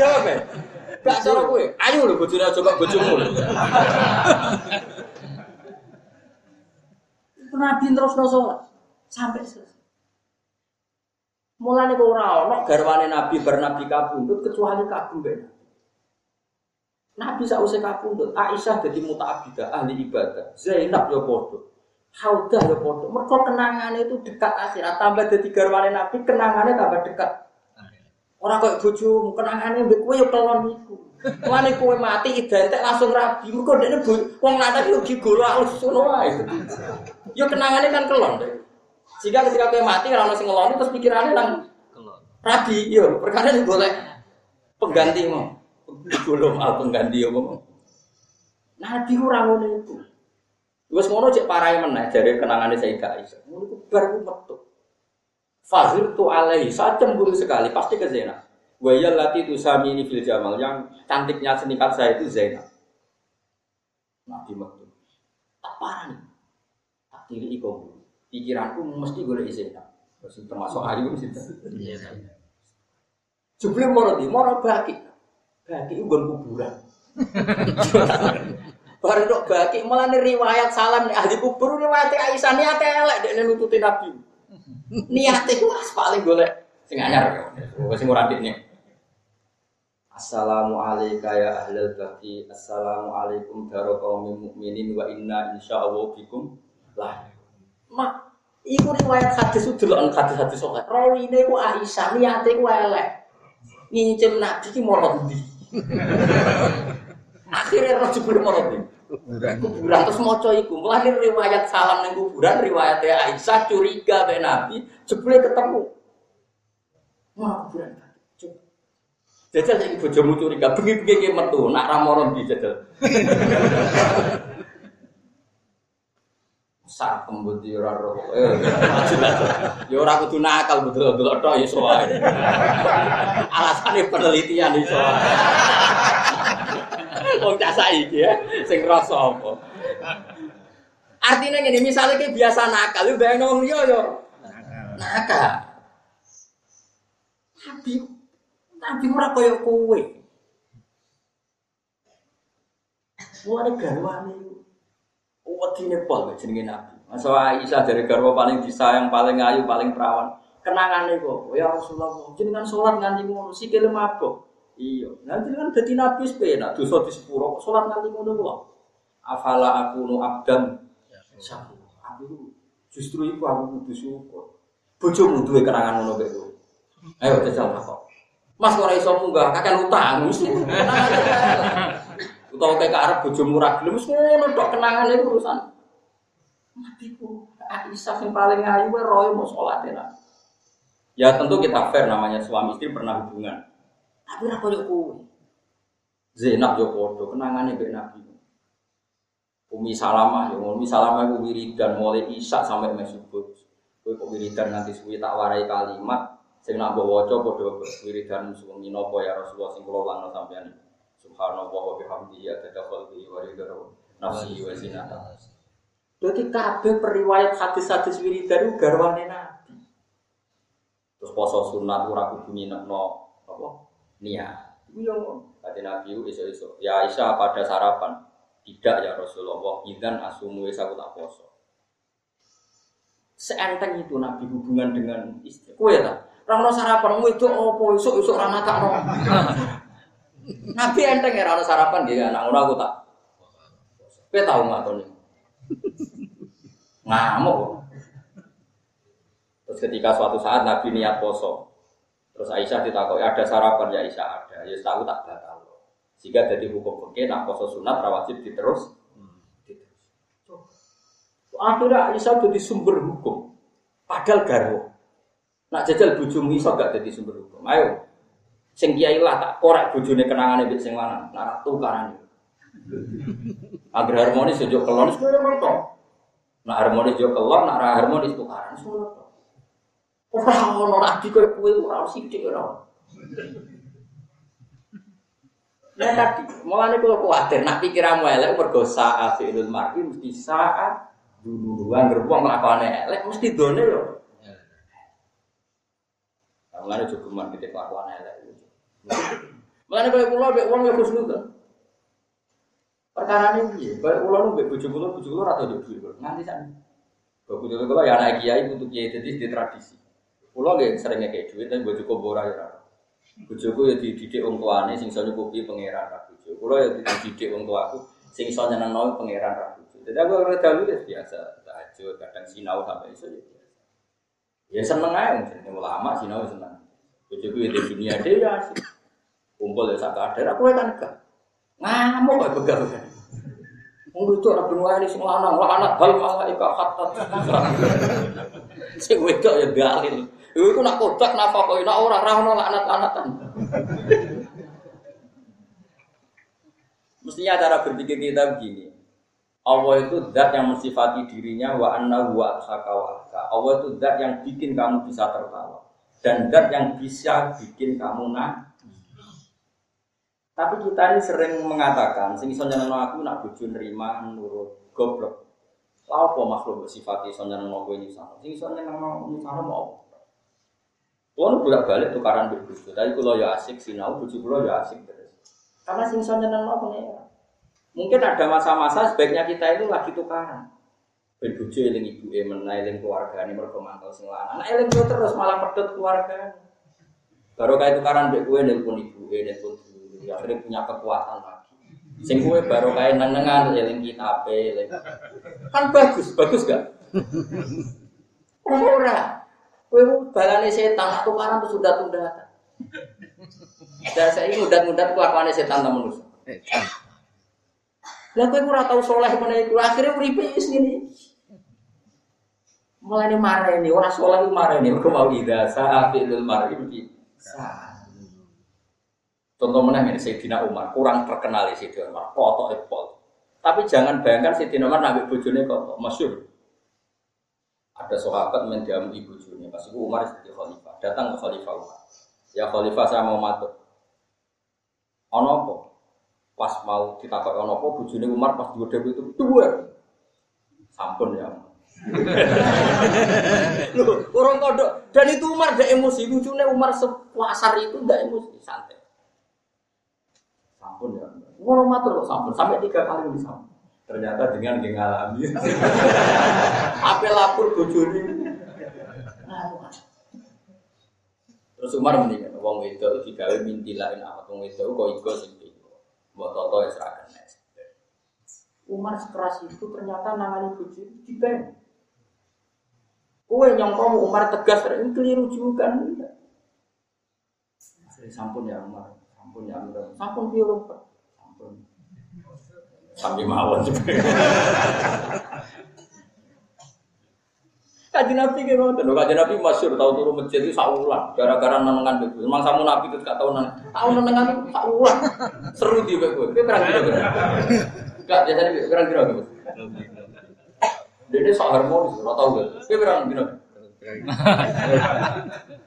Jawab ya. Gak cara kue. Ayo lho bojone aja kok bojomu. Nabi terus no sholat sampai selesai. Mulane kok ora ono garwane Nabi bernabi kabundut kecuali kabun mbek Nabi. Sausé kabundut, Aisyah dadi muta'abbidah, ahli ibadah. Zainab yo padha. Haudah yo padha. Mergo kenangane itu dekat akhirat, tambah dadi garwane Nabi, kenangannya tambah dekat. Ora kok bojomu, kenangane mbek kowe yo kelon iku. Mulane kowe mati identik langsung rabi. Mergo dekne bo- wong lanang yo gigolo alus ngono wae. Yo kenangane kan kelon. Dek. Jika ketika kowe mati ono sing ngeloni terus pikirannya Kelon. rabi, yo perkara ini boleh pengganti mau. Belum al pengganti yo mau. Nabi ngono iku. Wes ngono cek parai meneh jare kenangane Sayyidah Aisyah. Ngono iku bar ku metu. Fazir tu alaihi, saya cemburu sekali pasti ke Zainab. Wa ya lati tu samini fil jamal yang cantiknya senikat saya itu Zainab. Nabi metu. Tak nih. Tak tiri iku. Pikiranku mesti golek Zainab. Termasuk ayu mesti. Iya. Jebule moro di, moro baki. Baki itu gon kuburan. (laughs) Baru dok baki, malah nih riwayat salam nih ahli kubur riwayat Aisyah niate elek dek nututi Nabi. Niate ku as paling golek sing anyar. Sing ora dikne. Assalamu alayka ya ahlal baqi. Assalamu alaikum daro qaumin mukminin wa inna insyaallah bikum lah. Mak, iku riwayat hadis itu delok hadis-hadis sokat. Rawine ku Aisyah, niate ku elek. Ngincim Nabi ki morot ndi. (laughs) Akhirnya roh jebul morot ndi. Kuburan terus maca iku. Mulane riwayat salam ning kuburan riwayat Aisyah curiga be Nabi, jebule ketemu. Wah, kuburan. Jajal saiki bojomu curiga, bengi-bengi ki metu, nak ra moro ndi jajal. (laughs) sak kembut yo ora roh. Eh. Yo ora kudu nakal betul-betul tok ya iso wae. (laughs) Alasane penelitian iso. wae. Wong cah saiki ya, sing rasa apa. Artinya gini, misalnya kayak biasa nakal, lu bayang wong liya yo nakal. Tapi, tapi ora koyo kowe. Mulane garwane iku Wedi nepol kok jenenge Nabi. Masa Aisyah dari garwa paling disayang, paling ayu, paling perawan. Kenangane kok, ya Rasulullah, jenengan sholat nganti ngono sikile mabuk. Iya, nanti kan dadi nabi sepena, dosa di sepuro, sholat nganti ngono kok. Afala aku nu abdam sabu. Aku itu justru itu aku kudu syukur. Bojomu duwe kenangan ngono kok. Ayo jajal kok. Mas ora iso munggah, kakek utang mesti. (laughs) Utawa kayak arep bojomu ra gelem wis ngono tok kenangane itu urusan. Nabiku Aisyah yang paling ayu wae roe mau sholat ya. Ya tentu kita fair namanya suami istri pernah hubungan. Tapi ra koyo kowe. Zainab yo padha kenangane mbek Nabi. Umi Salamah yo Umi Salamah iku wiridan mulai Isya sampai subuh. Kowe kok wiridan nanti suwi tak warai kalimat sing nak mbok waca padha wiridan suwengi napa ya Rasulullah sing kula langno sampeyan. Subhanallah wa bihamdihi adada khalqihi wa ridha nafsihi wa zinata. Jadi kabeh periwayat hadis-hadis wiridan garwane Nabi. Terus poso sunat ora kudu nginepno apa? Niat. Iku yo kate Nabi itu iso-iso. Ya Aisyah pada sarapan. Tidak ya Rasulullah, idan asumu wis aku tak poso. Seenteng itu Nabi hubungan dengan istri. Kowe ta? Ora ono sarapan wedok opo esuk-esuk ora matakno. (laughs) Nabi enteng ya ora ono sarapan nggih anak ora aku tak. Kowe tau ngatoni. Ngamuk. Terus ketika suatu saat Nabi niat poso, terus Aisyah ditakoki ada sarapan ya Aisyah ada, ya tahu tak batal. Jika jadi hukum oke, nak poso sunat rawatib diterus. diterus. Akhirnya Aisyah jadi sumber hukum, padahal garwo. Nak jajal bojomu iso gak jadi sumber hukum. Ayo, sing kiai lah tak korek bojone kenangane mbek sing lanang, nak tukaran. Agar harmonis ojo kelon koyo ngono. Nak harmonis yo kelon, nak ra harmonis tukaran semua. Ora ono nabi koyo kowe ora sithik ora. Nah tadi, mulane kula kuwatir nak pikiranmu elek mergo saat fi'lul mar'i mesti saat dulu-duluan gerbong nglakone elek mesti done yo. Mulane juga man kita kelakuan elek. Mulane koyo kula mbek wong yo khusnudon. Perkara ini piye? Kayak kula nu mbek bojo kula, bojo kula ora tau duit. Nganti sak. Bojo kula ya anak kiai untuk kiai jadi di tradisi. Kula nggih sering ngekek duit tapi bojo kula ora ya. Bojoku ya dididik wong tuane sing iso nyukupi pangeran ra bojo. Kula ya dididik wong tuaku sing iso nyenengno pangeran ra bojo. Aku ora dalu ya biasa tahajud, kadang sinau sampai iso ya. Ya seneng ae jenenge ulama sinau seneng. Bojoku ya di dunia dia ya asik. Kumpul ya sak kadar aku kan enggak. Ngamuk kok begal-begal. Wong itu ora benuani sing lanang, lanang hal malaika hatta. Sing wedok ya dalil. Iku nak kodak napa kok nak ora ra ono laknat-laknatan. Mestinya cara berpikir kita begini. Allah itu zat yang mensifati dirinya wa anna wa ahka. Allah itu zat yang bikin kamu bisa tertawa dan zat yang bisa bikin kamu nah tapi kita ini sering mengatakan, sing iso aku nak bojo nerima nurut goblok. Lha apa makhluk bersifat iso nyenengno kowe sama? Sing iso nyenengno nyusahno mau apa? Kulo bolak-balik tukaran mbek bojo, tapi kulo ya asik sinau, bojo kulo ya asik terus. Karena sing iso nyenengno pengira. Mungkin ada masa-masa sebaiknya kita itu lagi tukaran. Ben bojo eling ibuke meneh eling keluargane mergo mantel sing lanang. Nek eling kowe terus malah pedhot keluarga. Baru kayak tukaran mbek kowe nelpon ibuke, nelpon ya akhirnya punya kekuatan lagi. Sing kue baru kayak nenengan eling kita eling. Kan bagus, bagus gak? Ora. Kue balane setan tukaran tuh sudah tunda. Dan saya ini udah-udah kelakuan setan temen manusia. Lah kowe ora tau soleh mana iku akhirnya uripe wis ngene. Mulane marah ini, ora soleh marah ini, mergo mau ida sa'atilul mar'i bi sa. Contoh mana ini Sayyidina Umar kurang terkenal di Sayyidina Umar, kotok epol. Tapi jangan bayangkan Sayyidina Umar nabi bojone kotok, masyur. Ada sahabat mendiam ibu bojone, pas itu Umar jadi khalifah, datang ke khalifah Umar. Ya khalifah saya mau matur. Ono apa? Pas mau ditakok ono apa bojone Umar pas dua itu dua. Sampun ya. (laughs) Loh, orang kodok dan itu Umar gak emosi, lucunya Umar sepuasar itu gak emosi, santai sampun ya. Ngono matur kok sampun sampai tiga kali ini sampun. Ternyata dengan dia ngalami. Apa lapor bojone. Terus Umar mendingan wong itu digawe minti lain apa wong itu kok iko sing. Mbok toto ya seragam Umar sekeras itu ternyata nangani bojo di bank. Kue yang kamu Umar tegas, ini keliru juga. Saya sampun ya Umar sampun ya ambil sampun sampun sampai mawon (laughs) juga Kaji Nabi kayak ngoten lho, kaji Nabi masyur tahu turun masjid itu saulan, gara-gara nenengan itu. Memang samu Nabi itu gak tahu nenengan, tahu nenengan itu saulan. Seru di gue, gue perang kira kira. Gak biasanya perang kira gitu. Dia sok harmonis, lo tau gak? Gue perang kira.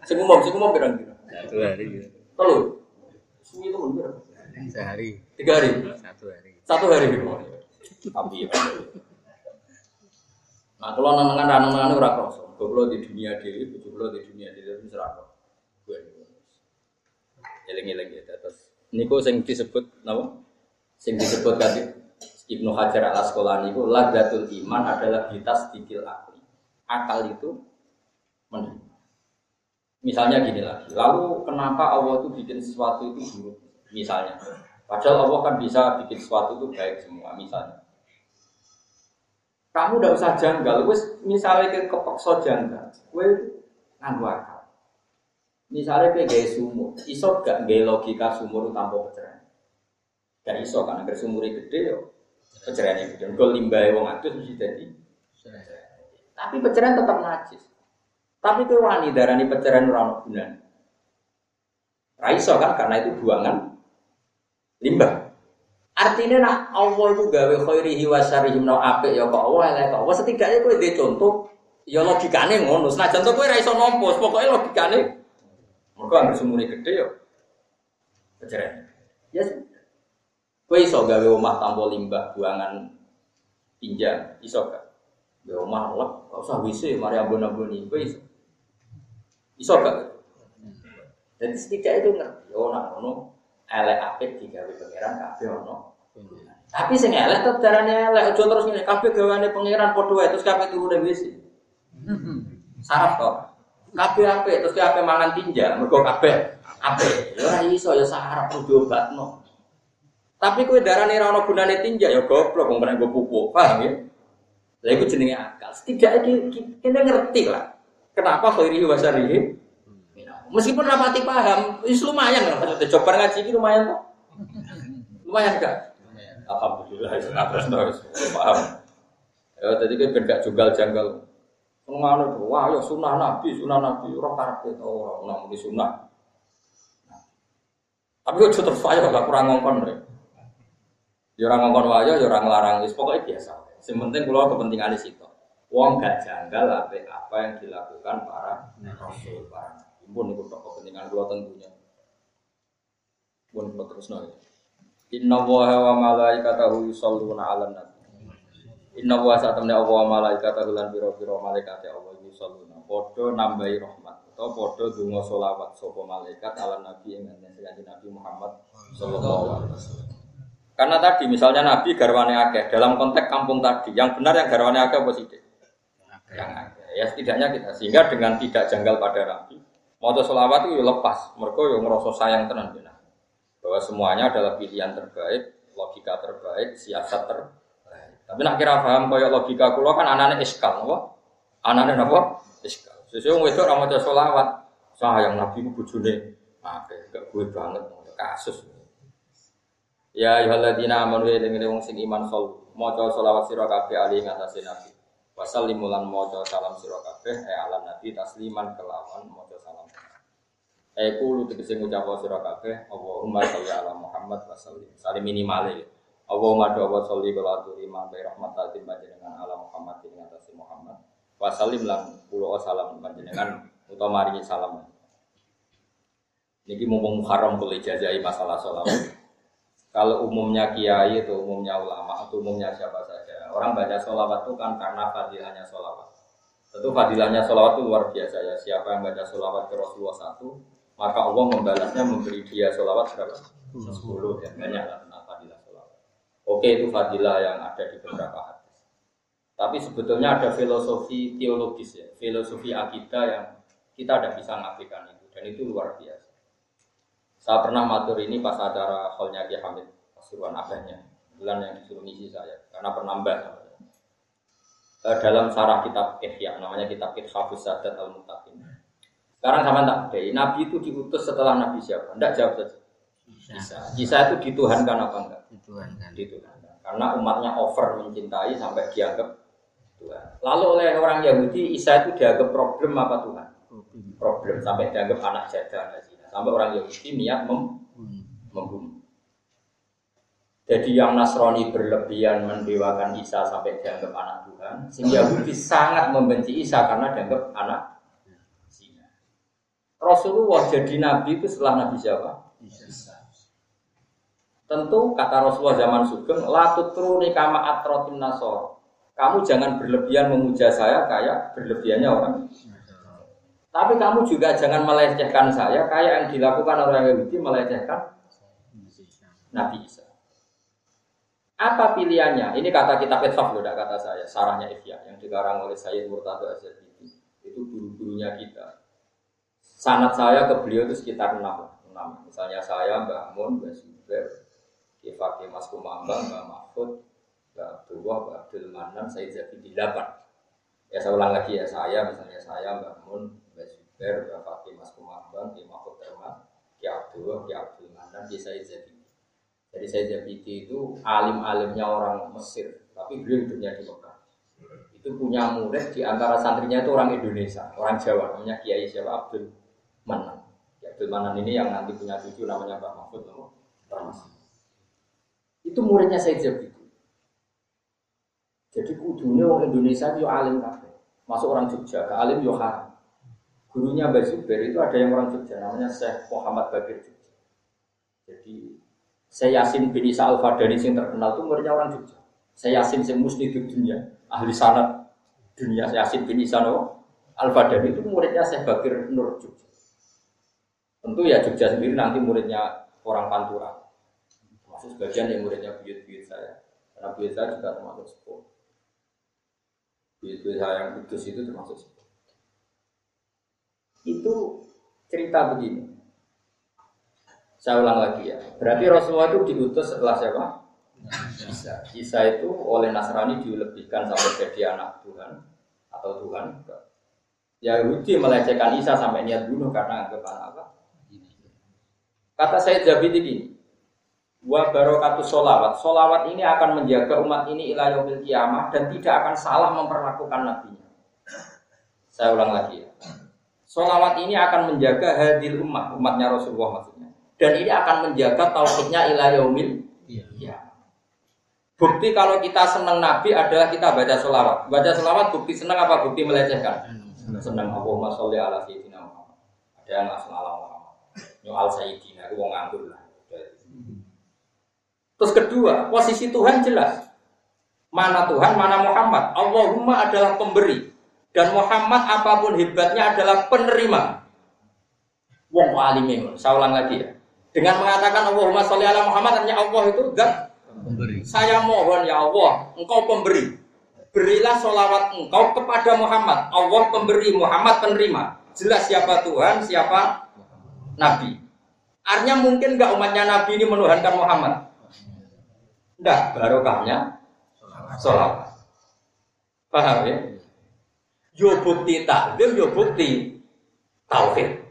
Sing umum, sing umum perang kira. Satu hari. gitu. Telur. Suwi itu mundur. Sehari. Tiga hari. Satu hari. Hari. Tapi ya. Nah, kalau nangan nangan itu ora kroso. Kalau di dunia diri, kalau di dunia itu ora kroso. Gue eling-eling ya terus. Niku sing disebut napa? Sing disebut tadi Ibnu Hajar al Asqalani itu ladatul iman adalah bitas dikil akli. Akal itu menerima. Misalnya gini lagi, lalu kenapa Allah itu bikin sesuatu itu buruk? Misalnya, padahal Allah kan bisa bikin sesuatu itu baik semua. Misalnya, kamu udah usah janggal, wes misalnya ke kepeksa janggal, gue nganggu akal. Misalnya kayak gaya sumur, iso gak gaya logika sumur tanpa pencerahan? Gak iso kan, agar sumurnya gede yo, pencerahannya gede. Gue limbah wong atus mesti jadi. Tapi pencerahan tetap najis. Tapi kowe wani darani pencerahan ora ono gunane. Ra iso kan karena itu buangan limbah. Artinya nak Allah itu gawe khairihi wa syarihi no apik ya kok Allah elek kok. Wes setidaknya kowe dhe contoh ya logikane ngono. Senajan to kowe ra iso nampa, pokoke logikane mergo anggere sumune gede ya. Kejeren. Ya kowe iso gawe omah tanpa limbah buangan tinja, iso gak? Ya omah lek, gak usah WC, mari abon-aboni. Kowe iso. Iso gak? Jadi setidaknya itu ngerti, oh nak ngono elek apik digawe pangeran kabeh ono. Tapi sing elek tetep darane elek aja terus ngene kabeh gawane pangeran padha wae terus kabeh turune wis. Sarap to. Kabeh apik terus kabeh mangan tinja mergo kabeh apik. Ya ora iso ya sarap kudu obatno. Tapi kowe darane ora ono gunane tinja ya goblok wong kena pupuk, paham ya? Lah iku jenenge akal. Setidaknya kita ngerti lah. Kenapa khairi wa syarihi Meskipun rapati paham, itu lumayan kan maksudnya coba ngaji ini lumayan kok. Lumayan kan? Alhamdulillah, terus terus paham. Ya tadi kan gak junggal janggal. Ngono wah ya sunah nabi, sunah nabi ora karepe to ora ono muni sunah. Tapi kok terus wae gak kurang ngongkon rek. Ya ora ngongkon wae ya ora nglarang wis pokoke biasa. Sing penting kula kepentingan di situ. Wong gak janggal apa apa yang dilakukan para rasul, para pun itu tak kepentingan dua tentunya. Pun kalau terus nol. Inna wa wa malaikatahu yusalluna 'alan nabi. Inna wa saat temen Allah wa malaikatahu lan pira-pira malaikat Allah yusalluna. Padha nambahi rahmat atau padha donga selawat sapa malaikat 'alan nabi ing Nabi Muhammad sallallahu alaihi wasallam. Karena tadi misalnya Nabi garwane akeh dalam konteks kampung tadi, yang benar yang garwane akeh apa sih? Yang akeh. Ya setidaknya kita sehingga dengan tidak janggal pada Nabi, Mau selawat itu ya lepas, mereka yang ngerasa sayang tenan ya. Bahwa semuanya adalah pilihan terbaik, logika terbaik, siasat terbaik. Tapi nak kira paham kaya logika kulo kan anaknya iskal, apa? Anaknya apa? Iskal. Sesuai wedok ra maca selawat, sayang Nabi ku bojone akeh, gak gue banget kasus. Ya ayyuhalladzina amanu ya dengan wong sing iman sol maca selawat sira kabeh ali ngatasé Nabi. Wasallimulan maca salam sira kabeh e ala Nabi tasliman kelawan maca Eku lu tegese ngucap sira kabeh Allahumma sholli ala Muhammad wa sallim. Salim minimale. Allahumma do wa sholli wa ma bi rahmat tatim panjenengan ala Muhammad ing atas Muhammad. Wa sallim lan kula salam panjenengan utawa maringi salam. Niki mumpung haram boleh jajai masalah sholawat. Kalau umumnya kiai atau umumnya ulama atau umumnya siapa saja, orang baca sholawat itu kan karena fadilahnya sholawat. Tentu fadilahnya sholawat itu luar biasa ya. Siapa yang baca sholawat ke Rasulullah satu, maka Allah membalasnya memberi dia sholawat berapa? Sepuluh ya banyak lah tentang fadilah sholawat. Oke itu fadilah yang ada di beberapa hadis. Tapi sebetulnya ada filosofi teologis ya, filosofi akidah yang kita tidak bisa ngapikan itu dan itu luar biasa. Saya pernah matur ini pas acara hallnya Ki Hamid Pasuruan abahnya, bulan yang disuruh ngisi saya karena penambah eh, dalam sarah kitab Ihya namanya kitab Hafuz Sadat al Mutaqin sekarang sama tak beda. Nabi itu diutus setelah Nabi siapa? Tidak jawab saja. Bisa. Bisa itu dituhankan apa enggak? Dituhankan. Dituhankan. Karena umatnya over mencintai sampai dianggap Tuhan. Lalu oleh orang Yahudi Isa itu dianggap problem apa Tuhan? Problem sampai dianggap anak jadah Sampai orang Yahudi niat mem membunuh. Jadi yang Nasrani berlebihan mendewakan Isa sampai dianggap anak Tuhan, sehingga Yahudi sangat membenci Isa karena dianggap anak Rasulullah jadi nabi itu setelah nabi siapa? Tentu kata Rasulullah zaman Sugeng, latut truni kama atrotin nasor. Kamu jangan berlebihan memuja saya kayak berlebihannya orang. Tapi kamu juga jangan melecehkan saya kayak yang dilakukan orang Yahudi melecehkan Nabi Isa. Apa pilihannya? Ini kata kitab Etsaf loh, tidak kata saya. Sarahnya Ifya yang dikarang oleh Sayyid Murtado Azadidi. Itu guru-gurunya kita sanat saya ke beliau itu sekitar enam, enam. Misalnya saya, Mbak Mun, Mbak Kifaki Mas Kumambang, Mbak Mahfud, Mbak Abdullah, Mbak Abdul Manan, saya jadi di delapan. Ya saya ulang lagi ya saya, misalnya saya, Mbak Mun, Mbak Zuber, Mbak Fakih Mas Kumambang, Ki Mahfud Termat, Ki Abdullah, Ki Abdul Manan, Ki saya jadi. Jadi saya jadi itu alim-alimnya orang Mesir, tapi beliau hidupnya di Mekah. Itu punya murid di antara santrinya itu orang Indonesia, orang Jawa, namanya Kiai siapa Abdul Manan. Ya, Abdul Manan ini yang nanti punya cucu namanya Pak Mahfud Itu Itu muridnya Said Zabidi. Jadi kudunya orang Indonesia itu alim kabeh. Masuk orang Jogja, ke alim yo. Gurunya Mbak Zubair itu ada yang orang Jogja, namanya Syekh Muhammad Bakir Jogja. Jadi saya Yasin bin Isa Al Fadani yang terkenal itu muridnya orang Jogja. Saya Yasin yang mesti di dunia, ahli sanat dunia Yasin bin Isa Al Fadani itu muridnya Syekh Bakir Nur Jogja. Tentu ya Jogja sendiri nanti muridnya orang Pantura. Masih sebagian yang muridnya buyut-buyut saya. Karena buyut saya juga termasuk sepuh. Buyut-buyut saya yang kudus itu termasuk sepuh. Itu cerita begini. Saya ulang lagi ya. Berarti Rasulullah itu diutus setelah siapa? Isa. Isa itu oleh Nasrani dilebihkan sampai jadi anak Tuhan atau Tuhan. Yahudi melecehkan Isa sampai niat bunuh karena anggapan apa? Kata saya Jabid ini, wa barokatu solawat. Solawat ini akan menjaga umat ini ilah yaumil kiamah dan tidak akan salah memperlakukan nabinya. Saya ulang lagi ya. Solawat ini akan menjaga hadil umat, umatnya Rasulullah. Dan ini akan menjaga tauhidnya ila yaumil ya. Bukti kalau kita senang Nabi adalah kita baca sholawat. Baca sholawat bukti senang apa bukti melecehkan? Senang Allahumma sholli ala sayyidina Muhammad. Ada yang langsung ala Muhammad. Nyual sayyidina, itu nganggur lah. Terus kedua, posisi Tuhan jelas. Mana Tuhan, mana Muhammad. Allahumma adalah pemberi. Dan Muhammad apa pun hebatnya adalah penerima. Wong alimin. Saya ulang lagi ya. Dengan mengatakan Allahumma sholli ala Muhammad artinya Allah itu zat pemberi. Saya mohon ya Allah, engkau pemberi. Berilah sholawat engkau kepada Muhammad. Allah pemberi, Muhammad penerima. Jelas siapa Tuhan, siapa Nabi. Artinya mungkin nggak umatnya Nabi ini menuhankan Muhammad? Enggak, barokahnya sholawat. Paham ya? Yo bukti takdir, yo bukti tauhid.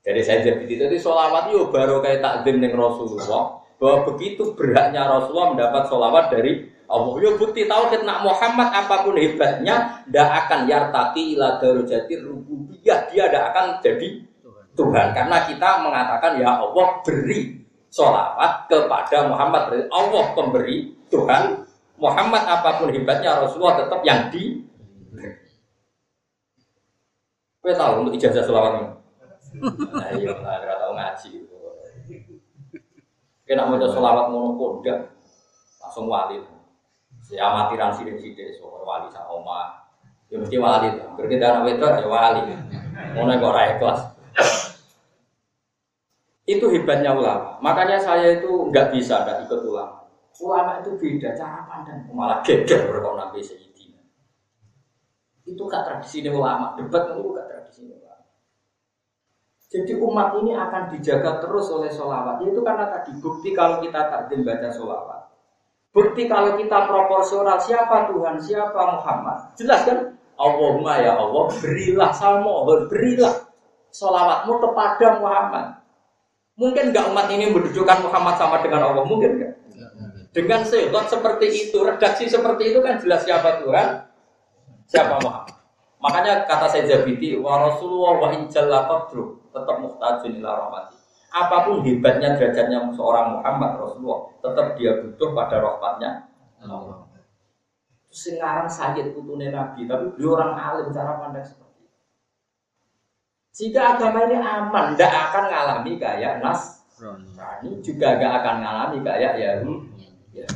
Jadi saya jadi itu sholawat itu baru kayak takdim dengan Rasulullah bahwa begitu beratnya Rasulullah mendapat sholawat dari Allah. Ya bukti tahu nak Muhammad apa pun hebatnya tidak akan yartaki ila darujati rububiyah. Dia tidak akan jadi Tuhan. Karena kita mengatakan ya Allah beri sholawat kepada Muhammad. Allah pemberi Tuhan. Muhammad apa pun hebatnya Rasulullah tetap yang di Kita tahu untuk ijazah sholawat ini Iya, nggak tahu ngaji. Kena mau selawat mau kodak, langsung wali. Ya amatiran sidik sidik, soal wali sama oma. Ya mesti wali. Berbeda anak wedok ya wali. Mau nego kelas. Itu hebatnya ulama. Makanya saya itu nggak bisa nggak ikut ulama. Ulama itu beda cara pandang. Malah geger berkau nabi Sayyidina. Itu gak tradisi ulama. Debat itu gak tradisi. Jadi umat ini akan dijaga terus oleh sholawat. Itu karena tadi bukti kalau kita takdim baca sholawat. Bukti kalau kita proporsional siapa Tuhan, siapa Muhammad. Jelas kan? Allahumma ya Allah, berilah salmo, berilah sholawatmu kepada Muhammad. Mungkin nggak umat ini mendudukan Muhammad sama dengan Allah? Mungkin nggak? Dengan sehot seperti itu, redaksi seperti itu kan jelas siapa Tuhan, siapa Muhammad. Makanya kata saya Jabiti, wa Rasulullah wa injalla tetap muhtajun ila rahmati. Apa pun hebatnya derajatnya seorang Muhammad Rasulullah, tetap dia butuh pada rahmatnya Allah. Sekarang sakit putune Nabi, tapi beliau orang alim cara pandang seperti itu. Jika agama ini aman, tidak akan mengalami kayak Nas, ini juga gak akan mengalami kayak Yahudi. Ya.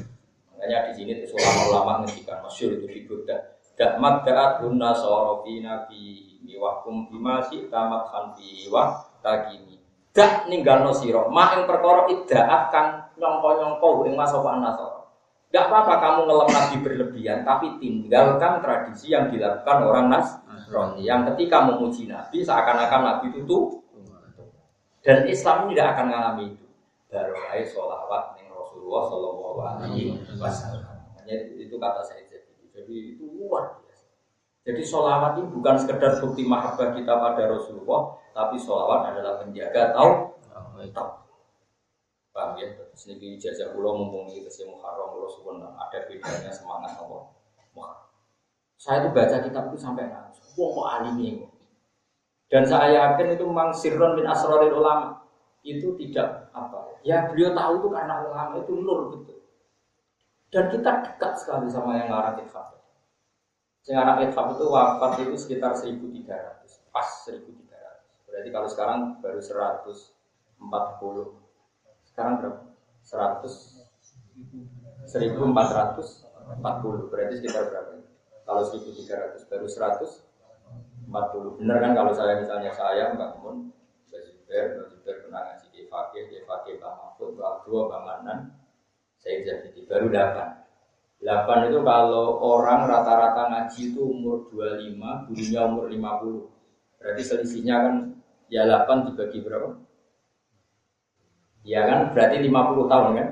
Makanya di sini ulama-ulama ngendikan masyur itu di Buddha. Dakmat da'at hunna sorofi nabi Wahkum bima si tamat khanfi wah takini. Dak ninggal siro. Ma yang perkara iddaat kang nyongko-nyongko ing masofa nasara. Gak apa-apa kamu ngelem nabi berlebihan, tapi tinggalkan tradisi yang dilakukan orang Nasrani. Yang ketika memuji nabi seakan-akan nabi itu tuh. Dan Islam tidak akan mengalami itu. Baru sholawat ning Rasulullah Shallallahu Alaihi Wasallam. Itu kata saya jadi. Itu luar jadi sholawat ini bukan sekedar bukti mahabbah kita pada Rasulullah, tapi sholawat adalah penjaga tahu tahu. Paham ya? Sini jajah pulau mumpung kita si Muharram Rasulullah ada bedanya semangat Allah. Saya itu baca kitab itu sampai nangis. Wah kok alim. Dan saya yakin itu memang sirron min asroril ulama itu tidak apa ya beliau tahu itu karena ulama itu nur gitu Dan kita dekat sekali sama yang ngarang Ithaf. Yang ngarang Ithaf itu wafat itu sekitar 1300, pas 1300. Berarti kalau sekarang baru 140. Sekarang berapa? 100 1440 berarti sekitar berapa? Kalau 1300 baru 140 benar kan kalau saya misalnya saya Mbak Mun Mbak Zubair, Mbak pernah ngasih di Fakih, di Fakih Mbak Mahfud, Dua, Mbak Manan saya jadi baru 8 8 itu kalau orang rata-rata ngaji itu umur 25, gurunya umur 50 berarti selisihnya kan ya 8 dibagi berapa? Ya kan berarti 50 tahun kan?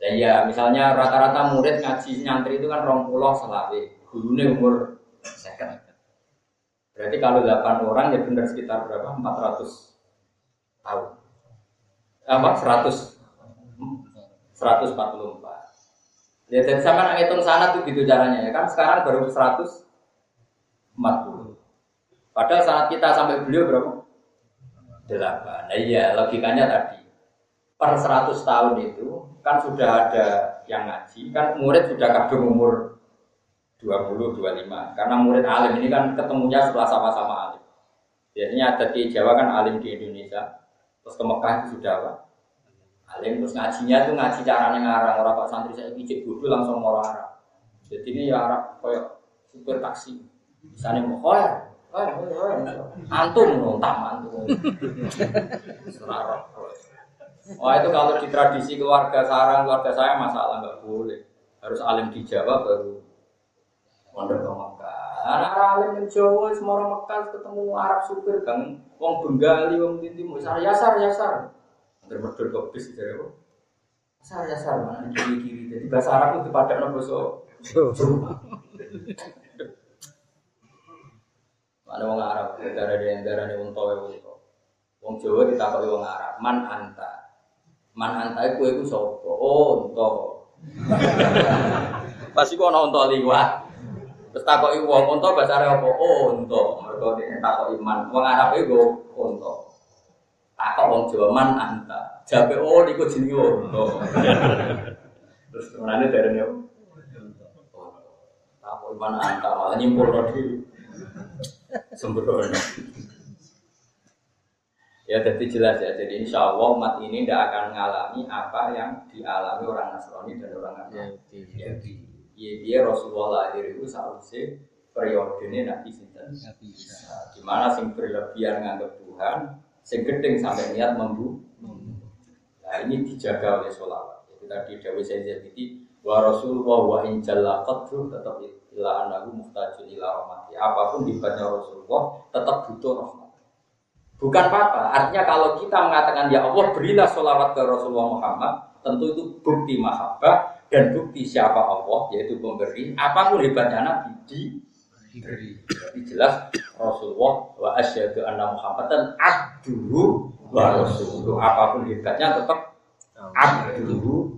Dan ya misalnya rata-rata murid ngaji nyantri itu kan rong pulau selawe, gurunya umur second. Berarti kalau 8 orang ya benar sekitar berapa? 400 tahun. Apa? 100 144. Ya jadi sama nak ngitung sana tuh gitu caranya ya kan sekarang baru 140. Padahal saat kita sampai beliau berapa? 8. Nah iya logikanya tadi per 100 tahun itu kan sudah ada yang ngaji, kan murid sudah kadung umur 20, 25. Karena murid alim ini kan ketemunya setelah sama-sama alim. Biasanya ada di Jawa kan alim di Indonesia, terus ke Mekah itu sudah apa? Alim terus ngajinya tuh ngaji caranya ngarang orang pak santri saya pijit bodoh langsung mau Arab. Jadi ini ya Arab kayak super taksi. Misalnya mau koyer, antum nontak antum. Serarok. Oh itu kalau di tradisi keluarga sarang keluarga saya masalah nggak boleh harus alim di Jawa baru mondok ke Mekah. Anak alim di Jawa semua orang Mekah ketemu Arab supir kan, wong Bengali, wong Tinti, mau sar yasar yasar. Berdua ke bis itu ya, Sar yasar mana kiri kiri. Jadi bahasa Arab itu pada nopo so. Mana wong Arab, negara di negara ini wong Tawe wong Wong Jawa ditakoi wong Arab, man anta. Man sopo. Oh, unta. Pasti kok (laughs) ana unta liwat. Terus takoki wong bahasa Arab apa? Oh, unta. Mergo nek takoki man, wong Arab iku unta. Takok wong Jawa man anta. Jabe oh niku jenenge unta. Terus ke mana dari ini? Takok man anta malah nyimpul di sembrono. Ya jadi jelas ya. Jadi insya Allah umat ini tidak akan mengalami apa yang dialami orang Nasrani dan orang Yahudi. Yahudi. Ya dia Rasulullah lahir itu seharusnya periode ini Nabi Sinten. Di mana sing berlebihan nganggap Tuhan, sing gedeng sampai niat membu. Nah ini dijaga oleh sholawat. Jadi tadi Dawi saya jadi wa Rasulullah wa injalla qadru tetap ila anahu muhtajun ila rahmati. Apa pun hebatnya Rasulullah tetap butuh rahmat. Bukan apa-apa. Artinya kalau kita mengatakan ya Allah berilah sholawat ke Rasulullah Muhammad, tentu itu bukti mahabbah dan bukti siapa Allah yaitu pemberi. Apa pun hebatnya Nabi diberi. Jadi jelas Rasulullah wa asyhadu anna Muhammadan abduhu wa rasuluh. Apa pun hebatnya tetap abduhu